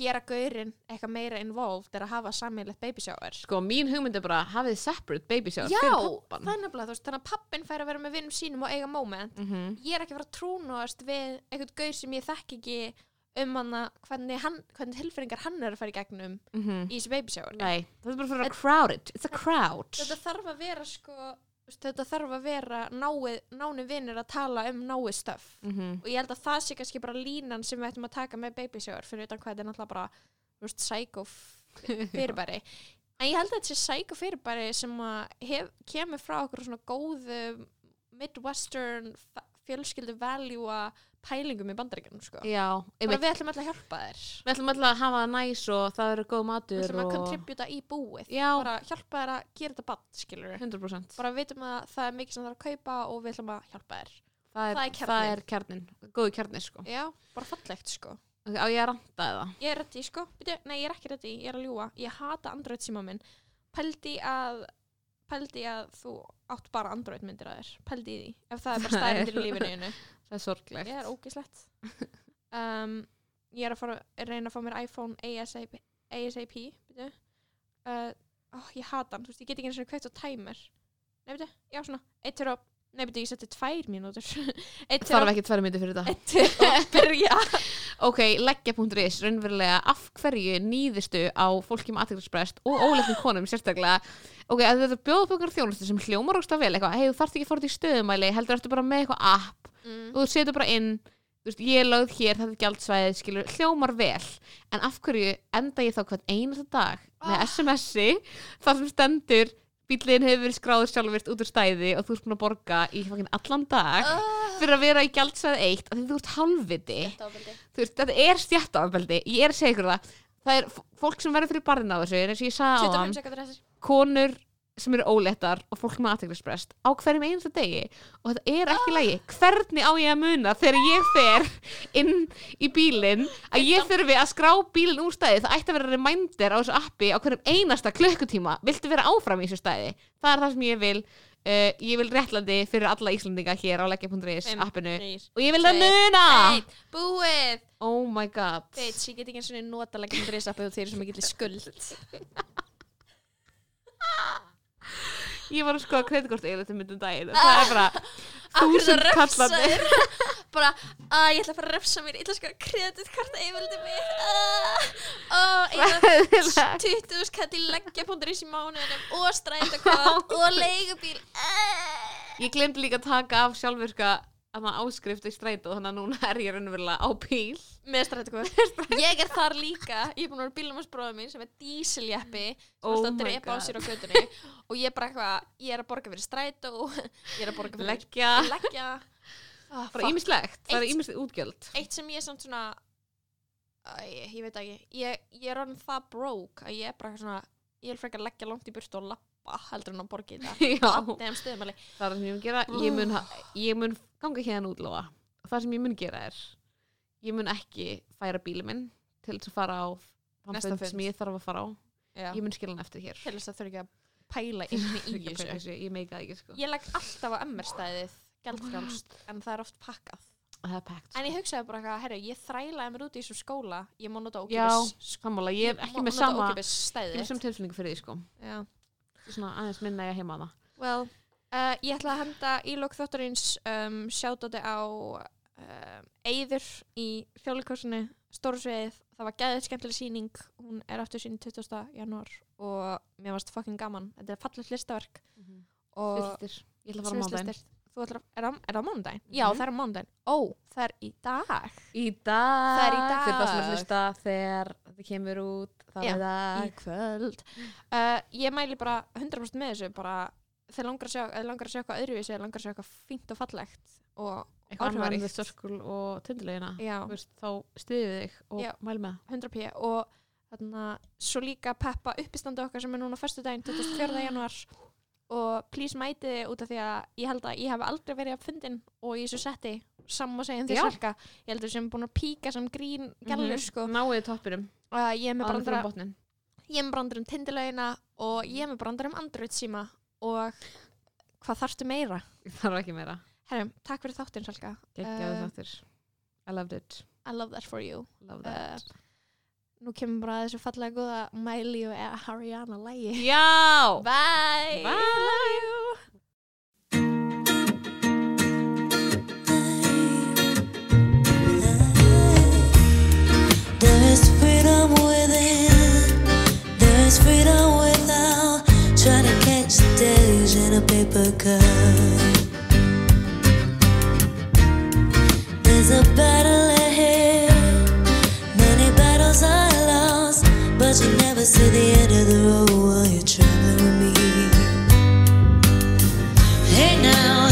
gera gaurinn eitthvað meira involved er að hafa sammeilegt baby shower Sko, mín hugmynd er bara hafið separate baby shower Já, fyrir pappan. veist, þannig að pappin fær að vera með vinnum sínum og eiga moment Mm ég er ekki að fara að trúnast við einhvern gaur sem ég þekki ekki um hana, hvernig, hann, hvernig tilfinningar hann er að fara í gegnum í þessu baby shower Nei, það er bara fyrir að crowded. It's a crowd. þetta þarf að vera sko þetta þarf að vera náið, náni vinnir að tala um náið stöf Mm -hmm. og ég held að það sé kannski bara línan sem við ættum að taka með baby shower fyrir utan hvað þetta er náttúrulega bara veist, psycho (laughs) fyrirbæri en ég held að þetta sé psycho fyrirbæri sem að hef, kemur frá okkur svona góðu midwestern fjölskyldu value pælingum í bandaríkjunum sko. Já, bara við ætlum alltaf að hjálpa þér Við ætlum alltaf að hafa það næs og það eru góð við matur ætlum að og... kontributa í búið Já. bara hjálpa þér að gera þetta bann skilur 100%. bara við vitum að það er mikið sem það er að kaupa og við ætlum að hjálpa þér Það er, það er það er kjarnin. Góðu kjarnin, sko. já, bara fallegt sko Ok, Á ég að ranta eða? ég er reddi sko, Bíddu, nei ég er ekki reddi ég er að ljúa, ég hata Android síma minn pældi að pældi að þú átt bara Android myndir að þér pældi í því, ef það er bara stæðindir í (laughs) lífinu. Það er sorglegt. ég er ógislegt (laughs) um, ég er að fara að reyna að fá mér iPhone ASAP, ASAP uh, oh, ég hata hann, þú veist, ég get ekki eins og kveikt á timer. Nei, byrju, já svona eitt fyrir að, nei, byrju, ég seti tvær mínútur (laughs) Þarf ekki tværi myndi fyrir þetta. eitt fyrir að byrja (laughs) Ok, leggja.is, raunverulega af hverju nýðistu á fólki með aðtækksprest og óleiknum konum sérstaklega ok, að þetta bjóða upp okkur þjónustu sem hljómar ógst vel eitthvað, hei, þú þarft ekki að fóra til stöðumæli heldur ertu bara með eitthvað app mm. og þú setur bara inn þú veist, ég er lögð hér, þetta er gjaldsvæðið skilur, hljómar vel, en af hverju enda ég þá hvern einasta dag með Ah. SMS-i, þar sem stendur bílinn hefur verið skráður sjálfvirt út úr stæði og þú ert búin að borga í allan dag uh, fyrir að vera í gjaldsvæði eitt og því þú ert veist, þetta er stjættaafbeldi ég er ykkur það. Það er fólk sem verður fyrir barðin á þessu eins og ég sagði á 25 hann, konur sem eru óléttar og fólk með aðteklisprest á hverjum einasta degi og þetta er ekki lægi hvernig á ég að muna þegar ég fer inn í bílinn að ég þurfi að skrá bílinn úr stæði það ætti að vera reminder á þessu appi á hverjum einasta klukkutíma. Viltu vera áfram í þessu stæði það er það sem ég vil uh, ég vil réttlandi fyrir alla Íslandinga hér á leggja.is appinu. og ég vil það muna! búið! Oh my god. Bitch, ég get ekki eins og nota leggjum drisappið og þeir sem ekki til skuld (laughs) ég var að skoða kreditkort eiginlega myndum daginn og það er bara þúsund kallandi. bara, að ég ætla að fara að refsa mér ég ætla að skoða kreditkarta yfirldi mig og ég ætla 20 skall í leggja.is í mánuðinum og strætakort (laughs) og leigubíl. Ah. ég glemdi líka að taka af sjálfvirka að áskrift í strætó þannig að núna er ég raunverulega á bíl. Með strætakort (laughs) ég er þar líka, ég er búin að vera bílum hans bróða mín sem er dísiljeppi sem Oh að my drepa á sér á götunni. (laughs) Og ég er bara eitthvað, ég er að borga fyrir strætó (laughs) ég er að borga fyrir leggja. leggja. Ah, bara ímislegt, það er ímislegt útgjöld. eitt sem ég er samt svona Æ, ég veit ekki. Ég, ég er orðin það broke að ég er bara svona ég vil frekar leggja langt í burtu og lappa heldur en að borga í það það er það sem ég mun gera. Ég mun, ég mun ganga hérna útlofa og það sem ég mun gera er ég mun ekki færa bílið minn til þess að fara á Næsta fund sem ég þarf að fara á. Já. ég mun skila hann eftir hér. Til þess að þurfa ekki að pæla inn í (laughs) þessu. þessu, ég meika það ekki sko. Ég legg alltaf á MR-stæðið gjaldfrjálst en það er oft pakkað. Er en ég hugsaði bara eitthvað, herru, ég þrælaði mér út í þessum skóla ég má nota já, ókipis sammála, ég er ekki með sama stæðið með sem tilfinningu fyrir því sko. Já. Svona aðeins minna ég heima það. Well, uh, ég ætla að henda í lók þáttarins um, sjátáti á um, Eyður í þjóðleikosinu Stórsveið, það var gæðið skemmtileg sýning hún er aftur sín 20. janúar og mér varst fucking gaman þetta er fallegt listaverk og Sviltir, ég ætla að fara á sviðslistir. Þú ætlar að, er það, er það mánudaginn? Já, það er mánudaginn. Ó, það er í dag. Í dag Það er í dag. Fyrir það sem er hlusta þegar þetta kemur út Það Já, er Í dag kvöld. Uh, ég mæli bara 100% með þessu, bara þeir langar að sjá, langar að sjá eitthvað öðruvísi, eða langar að sjá eitthvað fínt og fallegt og en áhrifaríkt. Og tindilegina Já. Þá stiðið þig og Já. mæl með 100p og þarna, svo líka peppa uppistandi okkar sem er núna fyrstu daginn 24. januar og please mæti þið út af því að ég held að ég hef aldrei verið að fundin og í þessu setti saman segja því Já. svelka ég heldur sem búin að píka sem grín gælur sko ég er með Áður brandara frá botnin ég er með brandara um tindilegina og ég er með brandara um Android síma og hvað þarftu meira? Ég þarf ekki meira Herrum, takk fyrir þáttinn Salka Gekkjaðu Eh, þáttir I loved it I love that for you Love uh, that nú kemur bara þessu fallega góða Miley og Ariana lægi Já! (laughs) Bye! Bye. Love you! There is freedom within. There is freedom days in a paper cup. There's a battle ahead. Many battles are lost, but you never see the end of the road while you're traveling with me. Hey now,